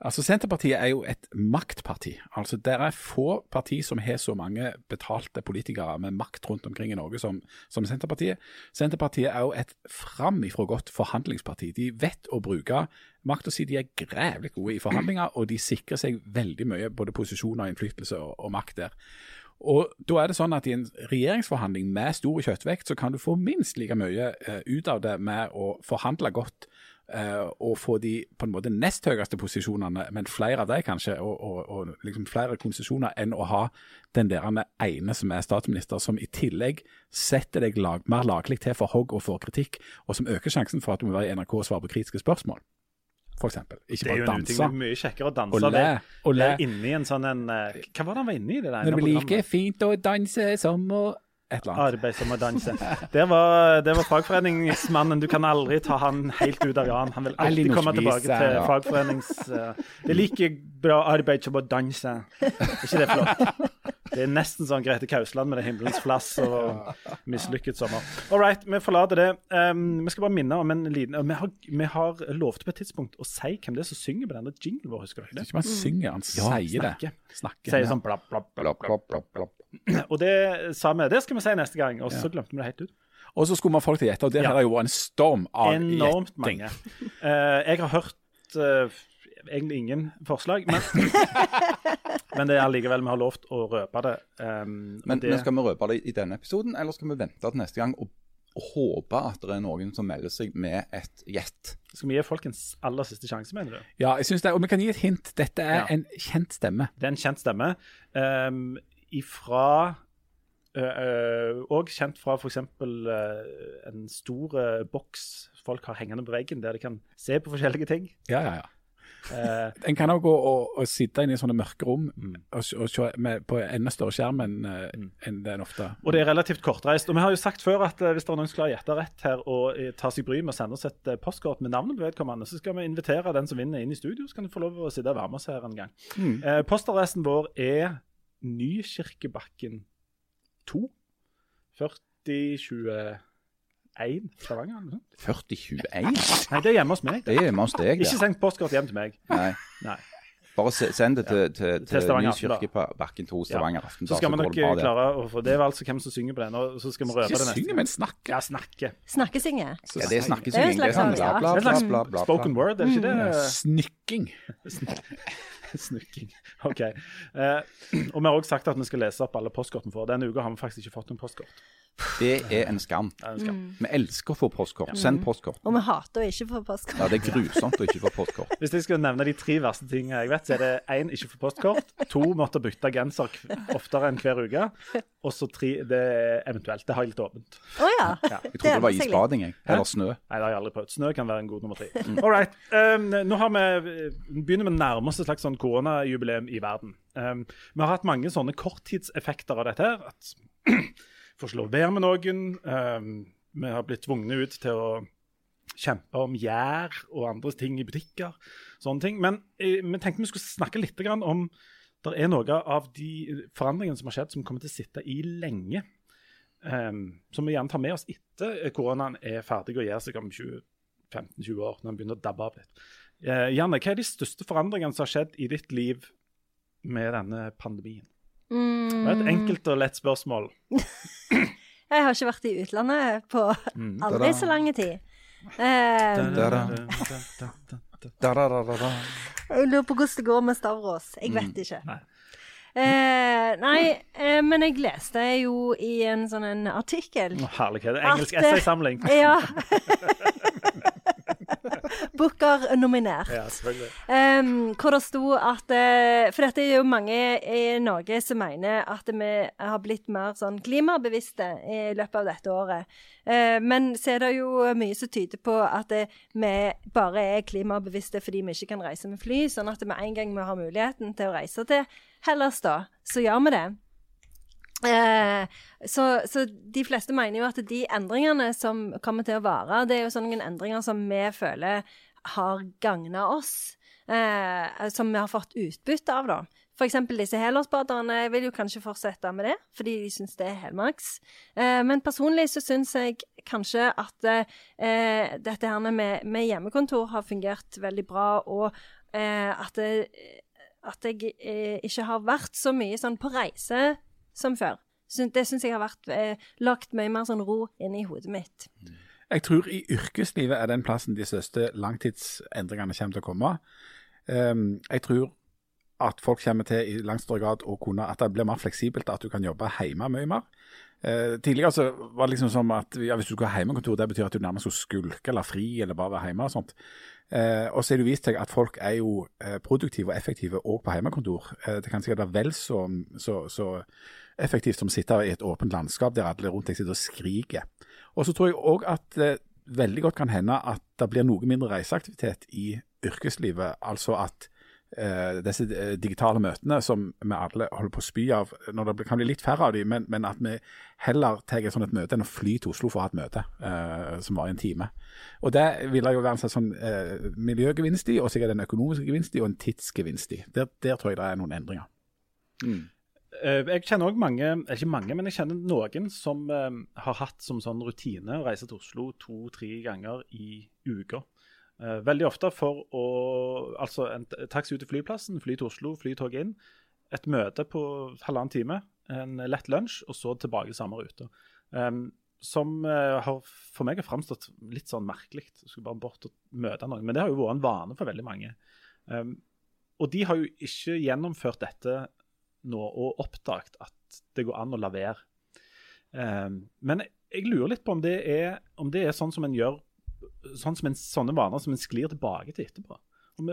Altså Senterpartiet er jo et maktparti. Altså Det er få parti som har så mange betalte politikere med makt rundt omkring i Norge som, som Senterpartiet. Senterpartiet er jo et framifrå godt forhandlingsparti. De vet å bruke makta si. De er grevlig gode i forhandlinger, og de sikrer seg veldig mye både posisjoner, innflytelse og, og makt der. Og da er det sånn at I en regjeringsforhandling med stor kjøttvekt, så kan du få minst like mye uh, ut av det med å forhandle godt og få de på en måte nest høyeste posisjonene, men flere av de kanskje, og, og, og liksom flere konsesjoner, enn å ha den der ene som er statsminister, som i tillegg setter deg lag, mer laglig til for hogg og for kritikk, og som øker sjansen for at du må være i NRK og svare på kritiske spørsmål. For eksempel. Ikke bare danse. Det er jo mye kjekkere å danse og le. Og le. Inni en sånn en, eh, Hva var det han var inni det der? Når det blir like fint å danse som å. Arbeid som å danse. Det var, det var, fagforeningsmannen. Du kan aldri ta han helt ut av Jan. Han vil alltid komme tilbake til fagforenings... Uh, det er like bra arbeid som å danse. Er ikke det flott? Det er nesten sånn Grete Kausland med det himmelens flass og mislykket sommer. All right, vi forlater det. Um, vi skal bare minne om en liten Vi har, vi har lovt på et tidspunkt å si hvem det er som synger på denne jinglen vår, husker dere det? Ikke bare synger, han sier det. Snakker. Sier sånn blapp, blapp, blapp, blapp, blapp, blapp. Og det sa vi. Det skal vi si neste gang, og så glemte vi det helt ut. Og så skulle vi ha folk til å gjette, og der ja. er det jo en storm av Enormt gjetting. mange. Uh, jeg har hørt uh, egentlig ingen forslag, men, men det er allikevel vi har lovt å røpe det. Um, men, det... men, skal vi røpe det i denne episoden, eller skal vi vente til neste gang og, og håpe at det er noen som melder seg med et gjett? Skal vi gi folk en aller siste sjanse, mener du? Ja, jeg synes det, og vi kan gi et hint. Dette er ja. en kjent stemme. Det er en kjent stemme. Um, ifra og kjent fra f.eks. Uh, en stor uh, boks folk har hengende på veggen, der de kan se på forskjellige ting. Ja, ja, ja. Uh, en kan òg gå og, og, sitte inne i sånne mørke rom mm. og, og, se med, på enda større skjerm enn uh, mm. en det en ofte Og det er relativt kortreist. Og vi har jo sagt før at uh, hvis det er noen som klarer å gjette rett her og ta seg bry med å sende oss et postkort med navnet på vedkommende, så skal vi invitere den som vinner, inn i studio. Så kan du få lov å sitte og være med oss her en gang. Mm. postadressen vår er Nykirkebakken 2. 4021. 4021 Stavanger? eller noe sånt? 4021? Nei, det er hjemme hos meg. Det er hjemme hos deg, Ikke det. sendt postkort hjem til meg. Nei. Nei. Bare se- send det til, til, Til til Stavanger Ny Aftenblad. Kirkebakken 2 Stavanger Så skal vi går nok det bra der. klare å få Det var altså hvem som synger på den, og så skal vi røpe Ikke det neste. synge, men snakke. Ja, snakke. Snakkesynge. Ja, det er Det er jo en slags Det er sånn bla, bla, bla, slags bla, bla, spoken word, er det ikke det? Snikking. Snukking. OK. Eh, og vi har også sagt at vi skal lese opp alle postkortene for. Denne uka har vi faktisk ikke fått noen postkort. Det er en skam. Det er en skam. Vi elsker å få postkort. Send postkort. Og vi hater å ikke få postkort. Ja, det er grusomt å ikke få postkort. Hvis jeg skal nevne de tre verste tingene jeg vet, så er det én ikke få postkort, to måtte bytte genser oftere enn hver uke, og så tre det er eventuelt. Det har jeg litt åpent. Å ja. Jeg trodde det var isbading, jeg. Eller snø. Nei, det har jeg aldri prøvd. Snø kan være en god nummer tre. All right. Um, nå har vi begynner vi å nærme oss et slags sånn koronajubileum i verden. Um, vi har hatt mange sånne korttidseffekter av dette. her, at Får slå vær med noen. Um, vi har blitt tvunget ut til å kjempe om gjær og andre ting i butikker. sånne ting. Men eh, vi tenkte vi skulle snakke litt grann om det er noe av de forandringene som har skjedd, som kommer til å sitte i lenge. Um, som vi gjerne tar med oss etter koronaen er ferdig og gir seg om 20-15-20 år, når den begynner å dabbe av litt. Uh, Janne, hva er de største forandringene som har skjedd i ditt liv med denne pandemien? Det er et enkelt og lett spørsmål. Jeg har ikke vært i utlandet på aldri så lang tid. Eh, Da-da. Da-da-da-da-da. jeg lurer på hvordan det går med Stavrås. Jeg vet ikke. Nei. Eh, nei, eh, men jeg leste jo i en sånn en artikkel Herlighet. Engelsk At, eh, essaysamling. Ja. Booker nominert. Ja, selvfølgelig. Um, hvor det sto at eh, For dette er jo mange i Norge som mener at vi har blitt mer sånn klimabevisste i løpet av dette året. Uh, men så er det jo mye som tyder på at det, vi bare er klimabevisste fordi vi ikke kan reise med fly. Sånn at med en gang vi har muligheten til å reise til Hellas, da, så gjør vi det. Eh, så, så de fleste mener jo at de endringene som kommer til å vare, det er jo sånne endringer som vi føler har gagna oss. Eh, som vi har fått utbytte av, da. Eksempel disse helårsbaderne vil jo kanskje fortsette med det, fordi de syns det er helmaks. Eh, men personlig så syns jeg kanskje at eh, dette her med, med hjemmekontor har fungert veldig bra, og eh, at, det, at jeg ikke har vært så mye sånn på reise som før. Det syns jeg har vært eh, lagt mye mer sånn ro inn i hodet mitt. Jeg tror i yrkeslivet er den plassen de største langtidsendringene kommer til å komme. Um, jeg tror at folk kommer til i langt større grad å kunne, at det blir mer fleksibelt, at du kan jobbe hjemme mye mer. Eh, tidligere så var det liksom som at ja, hvis du skulle ha hjemmekontor, det betyr at du nærmest skulle skulke eller fri eller bare være hjemme og sånt. Eh, og så er det vist seg at folk er jo eh, produktive og effektive òg på hjemmekontor. Eh, det kan sikkert være vel så, så, så effektivt som å sitte i et åpent landskap der alle rundt deg sitter og skriker. Og så tror jeg òg at det veldig godt kan hende at det blir noe mindre reiseaktivitet i yrkeslivet. Altså at eh, disse eh, digitale møtene som vi alle holder på å spy av, når det kan bli litt færre av dem, men, men at vi heller tar et sånt et møte enn å fly til Oslo for å ha et møte eh, som var i en time. Og det vil jo være en sånn eh, miljøgevinst i, og sikkert en økonomisk gevinst i, og en tidsgevinst i. Der, der tror jeg det er noen endringer. Mm. Jeg kjenner også mange, ikke mange, men jeg kjenner noen som eh, har hatt som sånn rutine å reise til Oslo to-tre ganger i uka. Eh, veldig ofte for å Altså en taxi ut til flyplassen, fly til Oslo, flytog inn. Et møte på halvannen time, en lett lunsj, og så tilbake samme rute. Um, som eh, har for meg har framstått litt sånn merkelig. Skulle bare bort og møte noen. Men det har jo vært en vane for veldig mange. Um, og de har jo ikke gjennomført dette nå og oppdaget at det går an å la være. Um, men jeg lurer litt på om det er, om det er sånn som en gjør sånn som en, sånne vaner som en sklir tilbake til etterpå. Om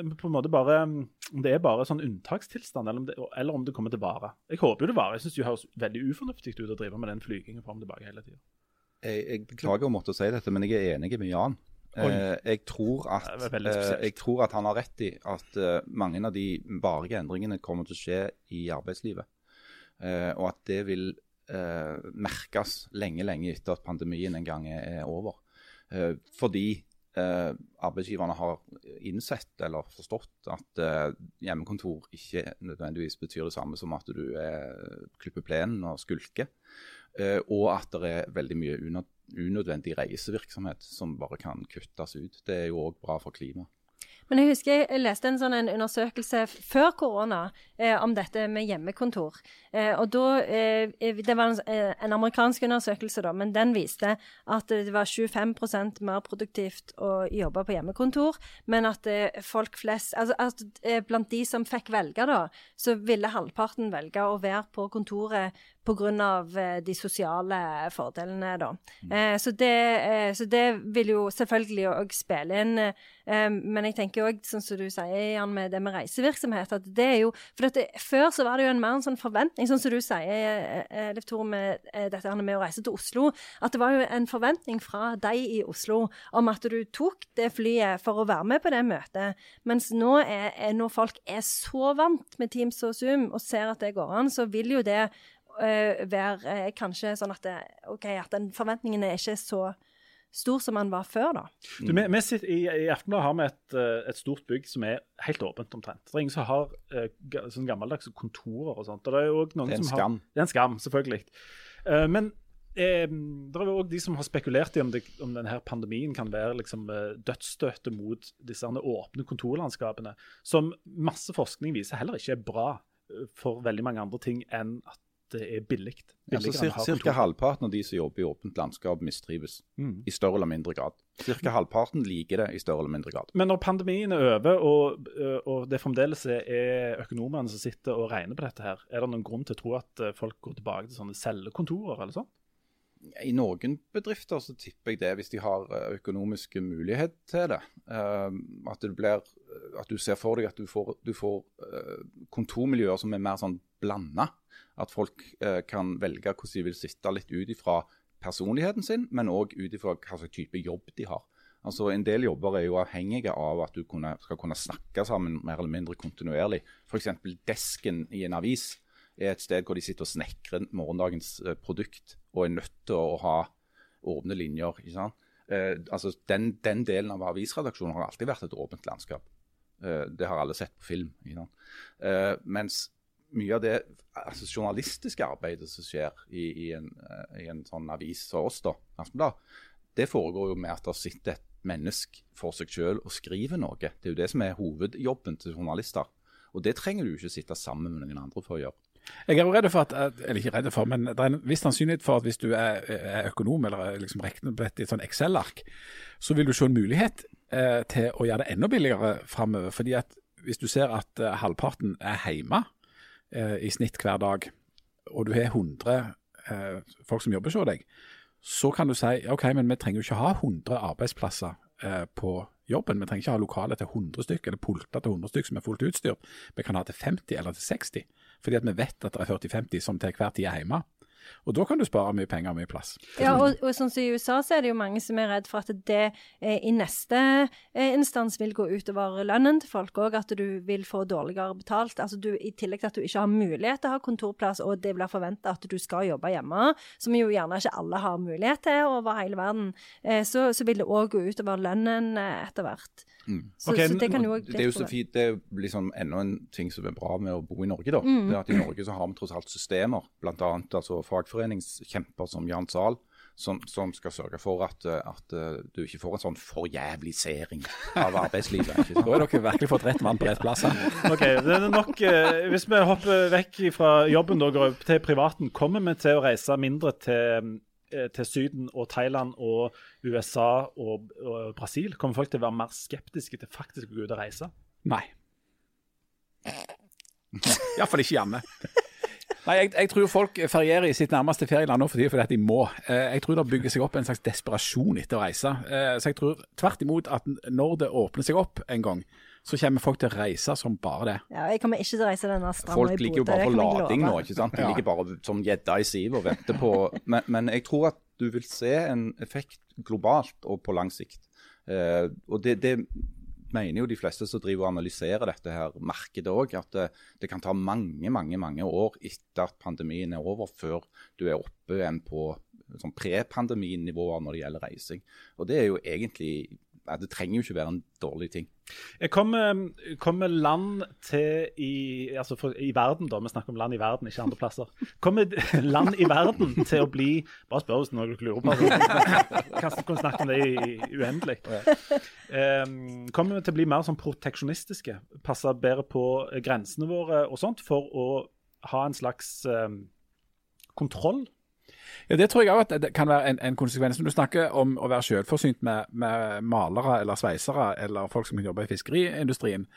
bare, om det er bare sånn unntakstilstand, eller om, det, eller om det kommer til å vare. Jeg håper jo det varer. Jeg syns det høres veldig ufornuftig ut å drive med den flygingen fram og tilbake hele tida. Jeg, jeg beklager å måtte si dette, men jeg er enig med Jan. Eh, jeg, tror at, eh, jeg tror at han har rett i at eh, mange av de varige endringene kommer til å skje i arbeidslivet. Eh, og at det vil eh, merkes lenge, lenge etter at pandemien en gang er, er over. Eh, fordi eh, arbeidsgiverne har innsett eller forstått at eh, hjemmekontor ikke nødvendigvis betyr det samme som at du er klipper plenen og skulker. Og at det er veldig mye unødvendig reisevirksomhet som bare kan kuttes ut. Det er jo òg bra for klimaet. Men jeg husker jeg leste en sånn en undersøkelse før korona eh, om dette med hjemmekontor. Eh, og da, eh, Det var en, eh, en, amerikansk undersøkelse, da, men den viste at det var 25% mer produktivt å jobbe på hjemmekontor. Men at eh, folk flest altså at eh, Blant de som fikk velge, da, så ville halvparten velge å være på kontoret pga. de sosiale fordelene, da. Eh, Så det, så, det, vil jo selvfølgelig òg spille inn. Men jeg tenker òg, sånn som du sier, Jan, med det med reisevirksomhet, at det er jo For det, før så var det jo en mer en sånn forventning sånn som du sier, eh, eh, Tore, med dette her med å reise til Oslo, at det var jo en forventning fra deg i Oslo om at du tok det flyet for å være med på det møtet. Mens nå er, når folk er så vant med Teams og Zoom og ser at det går an, så vil jo det være kanskje sånn at, det, okay, at den forventningen er ikke så stor som han var før. da. Du, vi, vi sitter, I i Aftenbladet har vi et, eh, et, stort bygg som er helt åpent omtrent. Det er ingen som har uh, sånn gammeldagse kontorer og sånt. Og det er noen det er en som skam. Har, det er en skam, selvfølgelig. Uh, men eh, det er jo òg de som har spekulert i om, det, om denne pandemien kan være liksom, dødsstøtet mot disse åpne kontorlandskapene, som masse forskning viser heller ikke er bra for veldig mange andre ting enn at det er billig. Altså, Ca. halvparten av de som jobber i åpent landskap, mistrives. Mm. I større eller mindre grad. Ca. halvparten liker det i større eller mindre grad. Men når pandemien er over, og, og det fremdeles er økonomene som sitter og regner på dette, her, er det noen grunn til å tro at eh, folk går tilbake til sånne cellekontorer eller sånn? I noen bedrifter så tipper jeg det, hvis de har eh, økonomiske mulighet til det. Uh, at, det blir, at, du ser for deg at du får, du får uh, kontormiljøer som er mer sånn blanda. At folk kan velge hvordan de vil sitte litt ut ifra personligheten sin, men òg ut ifra hva slags type jobb de har. Altså En del jobber er jo avhengige av at du kunne, skal kunne snakke sammen mer eller mindre kontinuerlig. F.eks. desken i en avis er et sted hvor de sitter og snekrer morgendagens eh, produkt og er nødt til å ha åpne linjer. ikke sant? Eh, altså den, den, delen av avisredaksjonen har alltid vært et åpent landskap. Eh, det har alle sett på film. Eh, mens mye av det altså journalistiske arbeidet som skjer i, i, en, eh, i en, sånn avis som oss, da, Aftenblad, det foregår jo med at det sitter et menneske for seg selv og skriver noe. Det er jo det som er hovedjobben til journalister. Og det trenger du ikke sitte sammen med noen andre for å gjøre. Jeg er jo redd for at, eller ikke redd for, men det er en viss sannsynlighet for at hvis du er, er økonom eller liksom regner på et sånn Excel-ark, så vil du se en mulighet eh, til å gjøre det enda billigere framover. Fordi at hvis du ser at eh, halvparten er hjemme eh, i snitt hver dag, og du har 100 eh, folk som jobber hos deg, så kan du si OK, men vi trenger jo ikke ha 100 arbeidsplasser eh, på jobben. Vi trenger ikke ha lokaler til 100 stykker eller pulter til 100 stykker som er fullt utstyrt. Vi kan ha til 50 eller til 60. Fordi at vi vet at det er 40-50 som til hver tid er hjemme. Og da kan du spare mye penger og mye plass. Ja, og, og sånn som I USA så er det jo mange som er redd for at det eh, i neste eh, instans vil gå utover lønnen til folk òg, at du vil få dårligere betalt. Altså du, I tillegg til at du ikke har mulighet til å ha kontorplass, og det blir forventa at du skal jobbe hjemme, som jo gjerne ikke alle har mulighet til over hele verden, eh, så, så, vil det òg gå utover lønnen eh, etter hvert. Mm. Så, okay, så, det kan jo òg Det er jo så fint, det er liksom enda en ting som er bra med å bo i Norge, da. Mm. Det er at I Norge så har vi tross alt systemer, blant annet Altså fagforeningskjemper som Jan Zahl. Som, som, skal sørge for at, at, du ikke får en sånn forjævlisering av arbeidslivet. Da har dere virkelig fått rett mann på rett plass. ok, det er nok, eh, Hvis vi hopper vekk fra jobben og går til privaten, kommer vi til å reise mindre til Eh, til Syden og Thailand og USA og, og, Brasil? Kommer folk til å være mer skeptiske til faktisk å gå ut og reise? Nei. Iallfall ikke hjemme. Nei, jeg, jeg, tror folk ferierer i sitt nærmeste ferieland nå fordi, fordi at de må. Eh, jeg tror det bygger seg opp en slags desperasjon etter å reise. Eh, så jeg tror tvert imot at når det åpner seg opp en gang, så kommer folk til å reise som bare det. Ja, Jeg kommer ikke til å reise denne stranda Folk ligger jo bare på lading nå, ikke sant. De ja. ligger bare som gjedda i siv og venter på men, men, jeg tror at du vil se en effekt globalt og på lang sikt. Eh, og det, det, mener jo de fleste som driver og analyserer dette her markedet òg, at det, det, kan ta mange mange, mange år etter at pandemien er over, før du er oppe igjen på sånn pre-pandeminivåer når det gjelder reising. Og Det er jo egentlig det trenger jo ikke være en dårlig ting. Kommer, kommer land til i, altså for, i verden, da, vi snakker om land i verden, ikke andre plasser. Kommer land i verden til å bli Bare spør hvis noe dere lurer på. Kan kan snakke om det i, i uendelig. Um, kommer vi til å bli mer sånn proteksjonistiske? Passe bedre på grensene våre og sånt for å ha en slags um, kontroll ja, Det tror jeg òg kan være en, en, konsekvens. Når du snakker om å være selvforsynt med, med, malere eller sveisere eller folk som kan jobbe i fiskeriindustrien.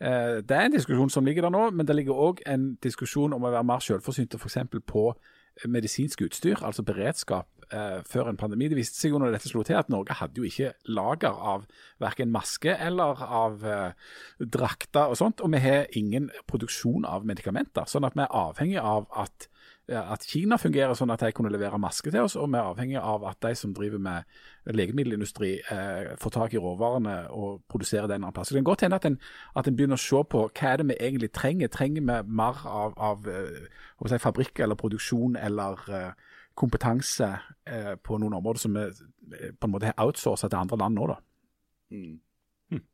Eh, det er en diskusjon som ligger der nå, men det ligger òg en diskusjon om å være mer selvforsynte f.eks. på medisinsk utstyr, altså beredskap eh, før en pandemi. Det viste seg jo når dette slo til at Norge hadde jo ikke lager av verken maske eller av eh, drakter og sånt. Og vi har ingen produksjon av medikamenter. Sånn at vi er avhengig av at at Kina fungerer sånn at de kunne levere maske til oss, og vi er avhengig av at de som driver med legemiddelindustri eh, får tak i råvarene og produserer det en annen plass. Det kan godt hende at en, at en begynner å se på hva er det vi egentlig trenger. Trenger vi mer av, av eh, si, fabrikk eller produksjon eller eh, kompetanse eh, på noen områder som vi eh, på en måte har outsourcet til andre land nå, da? Mm. Hm.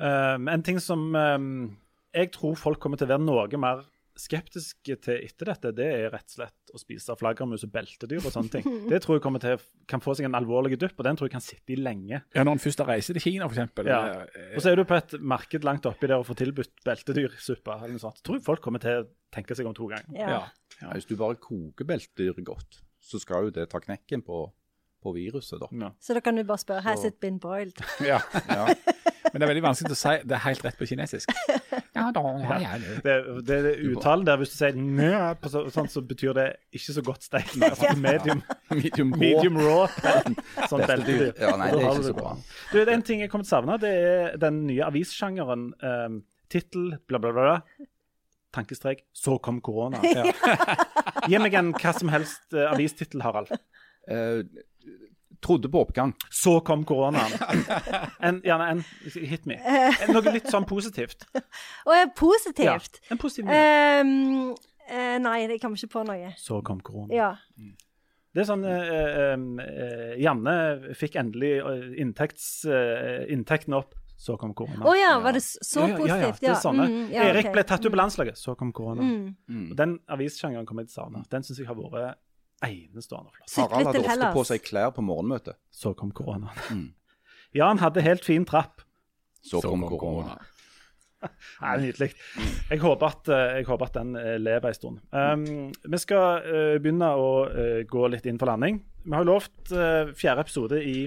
Um, en ting som um, jeg tror folk kommer til å være noe mer skeptiske til etter dette, det er rett og slett å spise flaggermus og beltedyr og sånne ting. Det tror jeg kommer til kan få seg en alvorlig dupp, og den tror jeg kan sitte i lenge. Ja, Når en først reiser til Kina, f.eks. Ja. Og så er du på et marked langt oppi der og får tilbudt beltedyrsuppe eller noe sånt. Tror jeg folk kommer til å tenke seg om to ganger. Ja. Ja. Hvis du bare koker beltedyr godt, så skal jo det ta knekken på, på viruset, da. Så da kan du bare spørre Has it been boiled? ja. ja. Men det er veldig vanskelig å si. Det er helt rett på kinesisk. Ja, da, ja, ja. Det, det, det uttalen der, hvis du sier nø, så, sånn, så betyr det ikke så godt steikt. Altså, medium, medium, medium raw. Sånn beltedyr. Ja, nei, det er ikke så bra. Du, det er en ting jeg kommer til å savne. Det er den nye avissjangeren. Um, Tittel, bla, bla, bla. Tankestrek. Så kom korona. Ja. Gi meg en hva som helst uh, avistittel, Harald. Uh, trodde på oppgang. Så kom koronaen. En, gjerne en Hit me. Noe litt sånn positivt. Å ja, positivt? Ja, en positiv um, uh, Nei, jeg kommer ikke på noe. Så kom korona. Ja. Mm. Det er sånn uh, uh, Janne fikk endelig inntekts, inntekten opp. Så kom korona. Å oh, ja, var det så positivt? Ja, ja, ja. Det er sånne. Mm, ja, Erik okay. ble tatt ut på landslaget. Så kom korona. Mm. Mm. Den avissjangeren kommer jeg til å savne. Den syns jeg har vært enestående flott. Harald hadde ofte på seg klær på morgenmøtet. Så kom koronaen. Mm. Ja, han hadde helt fin trapp. Så, Så kom, kom korona. Nei, Nydelig. Jeg håper, at, eh, jeg håper at den eh, lever en stund. Um, vi skal uh, begynne å uh, gå litt inn for landing. Vi har lovt uh, fjerde episode i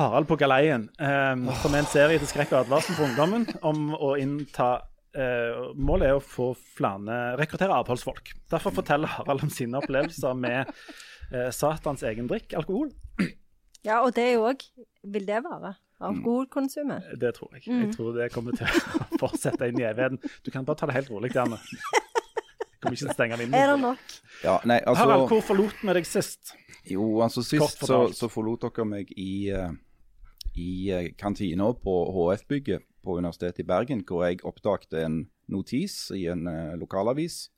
Harald på galeien, um, som er en serie til skrekk og advarsel for ungdommen om å innta Uh, målet er å få flere rekruttere avholdsfolk. Derfor forteller Harald om sine opplevelser med uh, Satans egen drikk, alkohol. Ja, og det er jo òg Vil det være alkoholkonsumet? Mm. Det tror jeg. Mm. Jeg tror det kommer til å fortsette inn i evigheten. Du kan bare ta det helt rolig, Janne. Kommer ikke til å stenge den inn. Er det nok? Ja, nei, altså, Harald, hvor forlot vi deg sist? Jo, altså sist så, så, forlot dere meg i, uh, i kantina på HF-bygget på Universitetet i Bergen, hvor jeg oppdaget en notis i en uh, lokalavis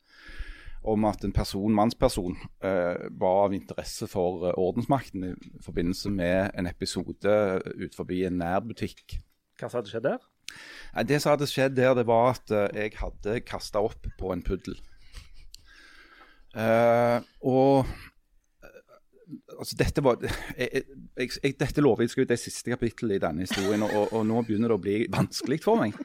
om at en person, mannsperson uh, var av interesse for uh, ordensmakten i forbindelse med en episode ut forbi en nærbutikk. Hva som hadde skjedd der? Det som hadde skjedd der, det var at jeg hadde kasta opp på en puddel. og altså dette, var, jeg, jeg, jeg, dette lover jeg skal ut det siste kapittelet i denne historien, og, og, nå begynner det å bli vanskelig for meg.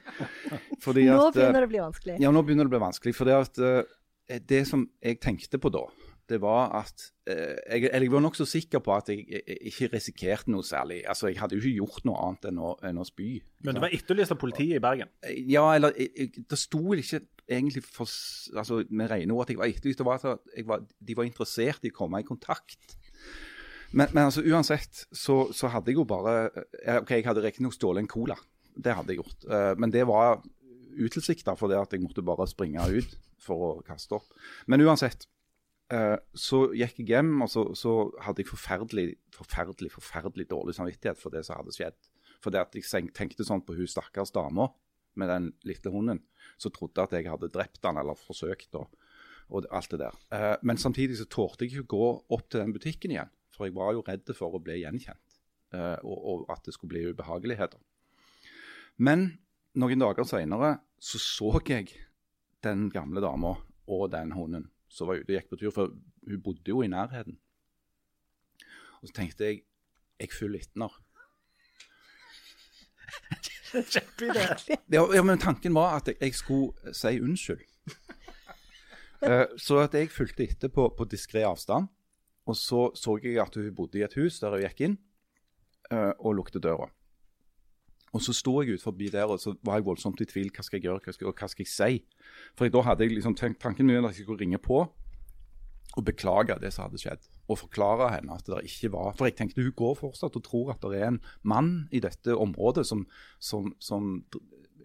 Fordi nå at, begynner det å bli vanskelig? Ja, nå begynner det å bli vanskelig. For det, at, uh, det som jeg tenkte på da, det var at uh, jeg, jeg, var nokså sikker på at jeg, ikke risikerte noe særlig. Altså, Jeg hadde jo ikke gjort noe annet enn å, enn å spy. Men du var etterlyst av politiet i Bergen? Ja, eller det sto ikke egentlig for, altså, med rene ord at jeg var etterlyst. Det var at var, de var interessert i å komme i kontakt men, men altså, uansett så, så, hadde jeg jo bare eh, OK, jeg hadde riktignok stjålet en cola. Det hadde jeg gjort. Uh, men det var utilsikta fordi at jeg måtte bare springe ut for å kaste opp. Men uansett. Uh, så gikk jeg hjem, og så, så, hadde jeg forferdelig, forferdelig forferdelig dårlig samvittighet for det som hadde skjedd. Fordi at jeg tenkte sånn på hun stakkars dama med den lille hunden som trodde at jeg hadde drept han eller forsøkt. Og, og alt det der. Uh, men samtidig så torde jeg ikke gå opp til den butikken igjen. For jeg var jo redd for å bli gjenkjent. eh, og, og at det skulle bli ubehageligheter. Men noen dager seinere så så jeg den gamle dama og den hunden som var ute og gikk på tur, for hun bodde jo i nærheten. Og så tenkte jeg jeg følger etter. Kjempeidé. Ja, ja, men tanken var at jeg, jeg skulle si unnskyld. Eh, så at jeg fulgte etter på, på diskré avstand. Og så så jeg at hun bodde i et hus der hun gikk inn eh, og lukket døra. Og så sto jeg ut forbi der og så var jeg voldsomt i tvil. Hva skal jeg gjøre, hva skal, og hva skal jeg si? For da hadde jeg liksom tenkt, tanken min at jeg skulle ringe på og beklage det som hadde skjedd. Og forklare henne at det ikke var For jeg tenkte hun går fortsatt og tror at det er en mann i dette området som, som, som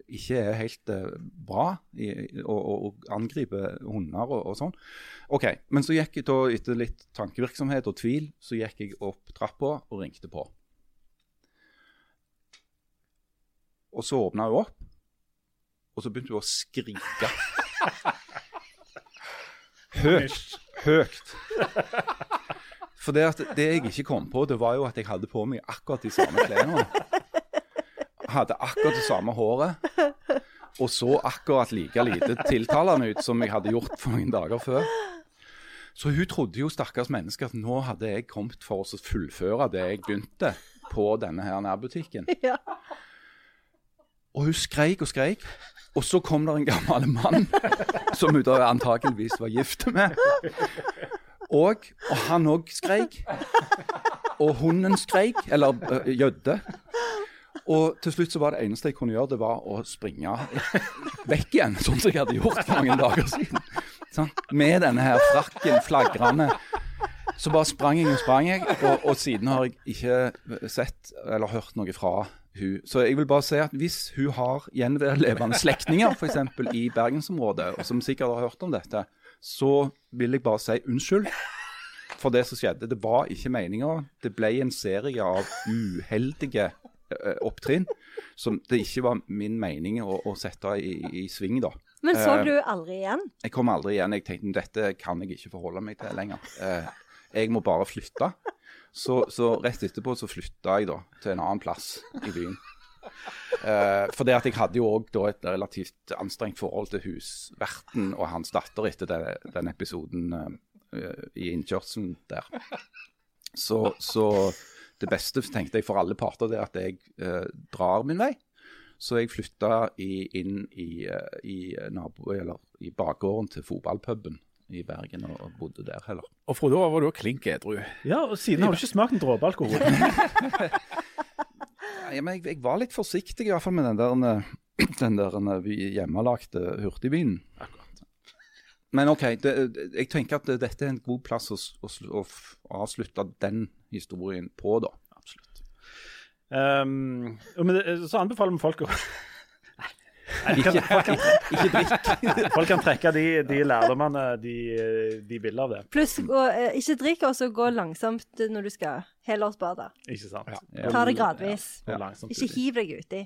ikke er helt uh, bra i, å, å, angripe hunder og, og sånn. Ok, Men så gikk jeg da, etter litt tankevirksomhet og tvil, så gikk jeg opp trappa og ringte på. Og så åpna hun opp, og så begynte hun å skrike. Høyt. Høyt. For det, at det jeg ikke kom på, det var jo at jeg hadde på meg akkurat de samme klærne. Hadde akkurat det samme håret. Og så akkurat like lite tiltalende ut som jeg hadde gjort for noen dager før. Så hun trodde jo, stakkars menneske, at nå hadde jeg kommet for å fullføre det jeg begynte på denne her nærbutikken. Ja. Og hun skreik og skreik. Og så kom det en gammel mann som hun da antakeligvis var gift med. Og, og han òg skreik. Og hunden skreik, eller øh, gjødde. Og til slutt så var det eneste jeg kunne gjøre, det var å springe vekk igjen, sånn som jeg hadde gjort for mange dager siden. Sånn, med denne her frakken flagrende. Så bare sprang jeg og sprang jeg, og, og siden har jeg ikke sett eller hørt noe fra hun. Så jeg vil bare si at hvis hun har gjenlevende slektninger f.eks. i bergensområdet, og som sikkert har hørt om dette, så vil jeg bare si unnskyld for det som skjedde. Det var ikke meninga. Det ble en serie av uheldige opptrinn som det ikke var min mening å, å sette i, i sving, da. Men så Eh, du aldri igjen? Jeg kom aldri igjen. Jeg tenkte dette kan jeg ikke forholde meg til lenger. Eh, jeg må bare flytte. Så, så rett etterpå så flytta jeg da til en annen plass i byen. Eh, for det at jeg hadde jo òg et relativt anstrengt forhold til husverten og hans datter etter det, den episoden eh, i innkjørselen der. Så, så det beste tenkte jeg for alle parter det er at jeg eh, drar min vei. Så jeg flytta i, inn i, eh, i, nabo, eller, i bakgården til fotballpuben i Bergen og, og bodde der heller. Og Frode, da var du klink edru. Ja, og siden har du ikke smakt en dråpe alkohol. Ja, men jeg, jeg var litt forsiktig i hvert fall med den der, eh, den der eh, hjemmelagte hurtigvinen. Men OK, det, jeg tenker at dette er en god plass å, å, å avslutte den historien på, da. Absolutt. Um, men det, så anbefaler vi folk å Nei, ikke, ikke drikk. Folk kan trekke de, de lærdommene de, de vil av det. Pluss gå, eh, ikke drikk, og så gå langsomt når du skal helårsbade. Ikke sant? Ja. Ta det gradvis. Ja. Ikke hiv deg uti.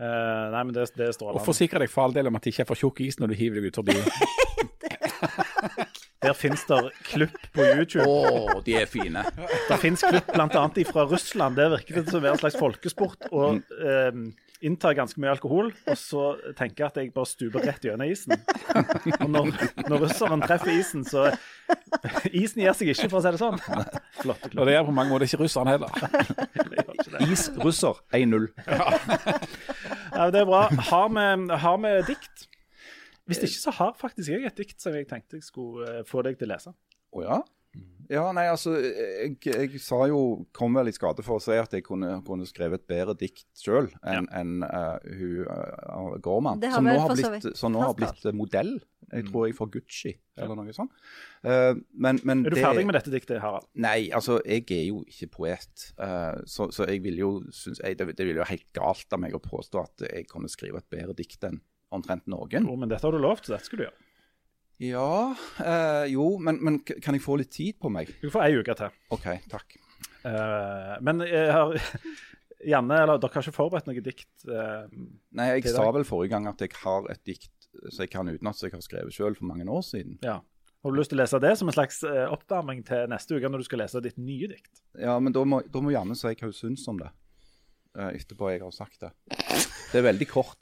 Uh, nei, men det, det er Og forsikre deg for all del om at det ikke er for tjukk is når du hiver deg ut forbi. Der fins det klipp på YouTube. Å, de er fine. Det fins klipp bl.a. fra Russland. Der virker det som å være en slags folkesport å eh, innta ganske mye alkohol, og så tenke at jeg bare stuper rett gjennom isen. Og når, når russeren treffer isen, så Isen gir seg ikke, for å si det sånn. Flotte Og det er på mange måter ikke russeren heller. Is russer 1-0. Ja, det er bra. Har vi, har vi dikt? Hvis ikke, så har faktisk jeg et dikt som jeg tenkte jeg skulle eh, få deg til å lese. Å ja? Ja, nei, altså, jeg, jeg sa jo, kom vel i skade for å si at jeg kunne, kunne skrevet et bedre dikt sjøl enn ja. en, uh, hun uh, Gorman. Som nå har for så blitt, som nå har blitt modell. Jeg tror jeg for Gucci, eller noe sånt. Uh, men, men Er du det- ferdig med dette diktet, Harald? Nei, altså, jeg er jo ikke poet. eh, så, så jeg vil jo synes jeg, det, det ville jo helt galt av meg å påstå at jeg kunne skrive et bedre dikt enn omtrent noen. Jo, men dette har du lovt, så dette skal du gjøre. Ja, eh, jo, men, men kan jeg få litt tid på meg? Du får ei uke til. OK, takk. Eh, men jeg har Janne, eller dere har ikke forberedt noe dikt? eh, Nei, jeg sa vel forrige gang at jeg har et dikt som jeg kan utenat, som jeg har skrevet sjøl for mange år siden. ja. Har du lyst til å lese det som en slags eh, oppvarming til neste uke når du skal lese ditt nye dikt? Ja, men da må, da må Janne si hva hun syns om det. eh, etterpå jeg har sagt det. Det er veldig kort.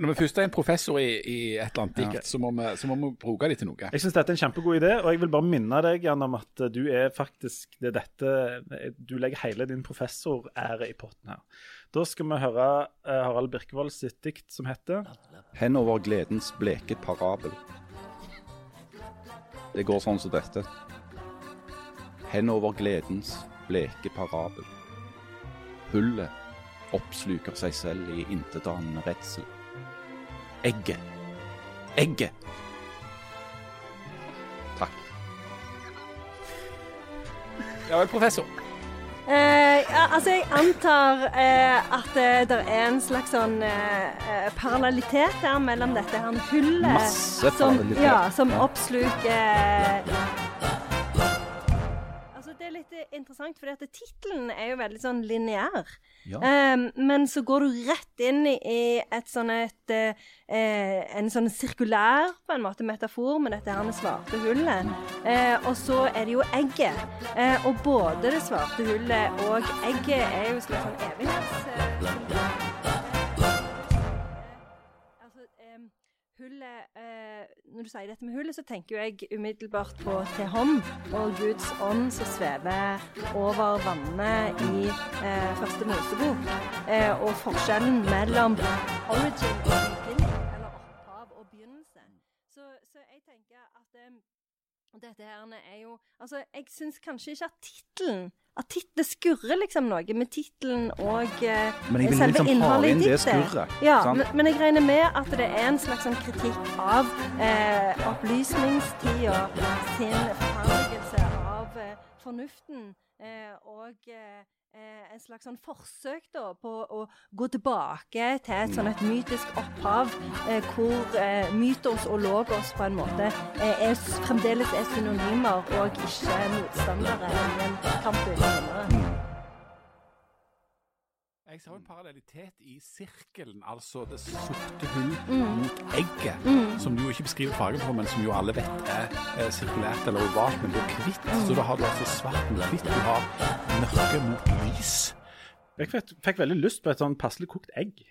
Når vi først er en professor i, i et eller annet dikt, så, må vi, så må vi bruke det til noe. Jeg syns dette er en kjempegod idé, og jeg vil bare minne deg Jan, om at du er faktisk det er dette Du legger hele din professorære i potten her. Da skal vi høre eh, Harald Birkevold sitt dikt som heter Henover gledens bleke parabel. Det går sånn som dette. Henover gledens bleke parabel. Hullet oppsluker seg selv i intetanende redsel. Egget. Egget. Takk. Ja vel, professor. Eh, ja, altså, jeg antar eh, at eh, det er en slags sånn eh, eh, parallellitet her mellom dette her hullet Masse som, parallellitet. ja, som Ja. oppsluker det er litt eh, interessant, for tittelen er jo veldig sånn lineær. Ja. Um, men så går du rett inn i et sånn et eh, En sånn sirkulær på en måte metafor med dette her med svarte hullet. Uh, og så er det jo egget. Uh, og både det svarte hullet og egget er jo sånn evighets... hullet eh, Når du sier dette med hullet, så tenker jeg umiddelbart på Tehom og Guds ånd som svever over vannet i eh, første Mosebok. Eh, og forskjellen mellom origin eller opphav og begynnelse. Så, så jeg tenker at eh, dette her er jo Altså, jeg syns kanskje ikke at tittelen At det skurrer liksom noe med tittelen og eh, Men jeg vil selve liksom ha innholdet i inn det. Ja, sant? men, men jeg regner med at det er en slags sånn kritikk av eh, opplysningstida sin forherligelse av eh, fornuften eh, og eh, en slags sånn forsøk da på å gå tilbake til et sånn et mytisk opphav eh, hvor eh, mytos og logos på en måte eh, er, fremdeles er synonymer og ikke motstandere i en kamp uten vinnere. Jeg ser jo en parallellitet i sirkelen, altså det sorte hull Mm. mot egget. Som du jo ikke beskriver fargen på, men som jo alle vet er, er sirkulært eller ovalt, men det er hvitt. Mm. Så da har du altså svart mot hvitt. Du har mørke mot lys. Jeg fikk, fikk veldig lyst på et sånn passelig kokt egg.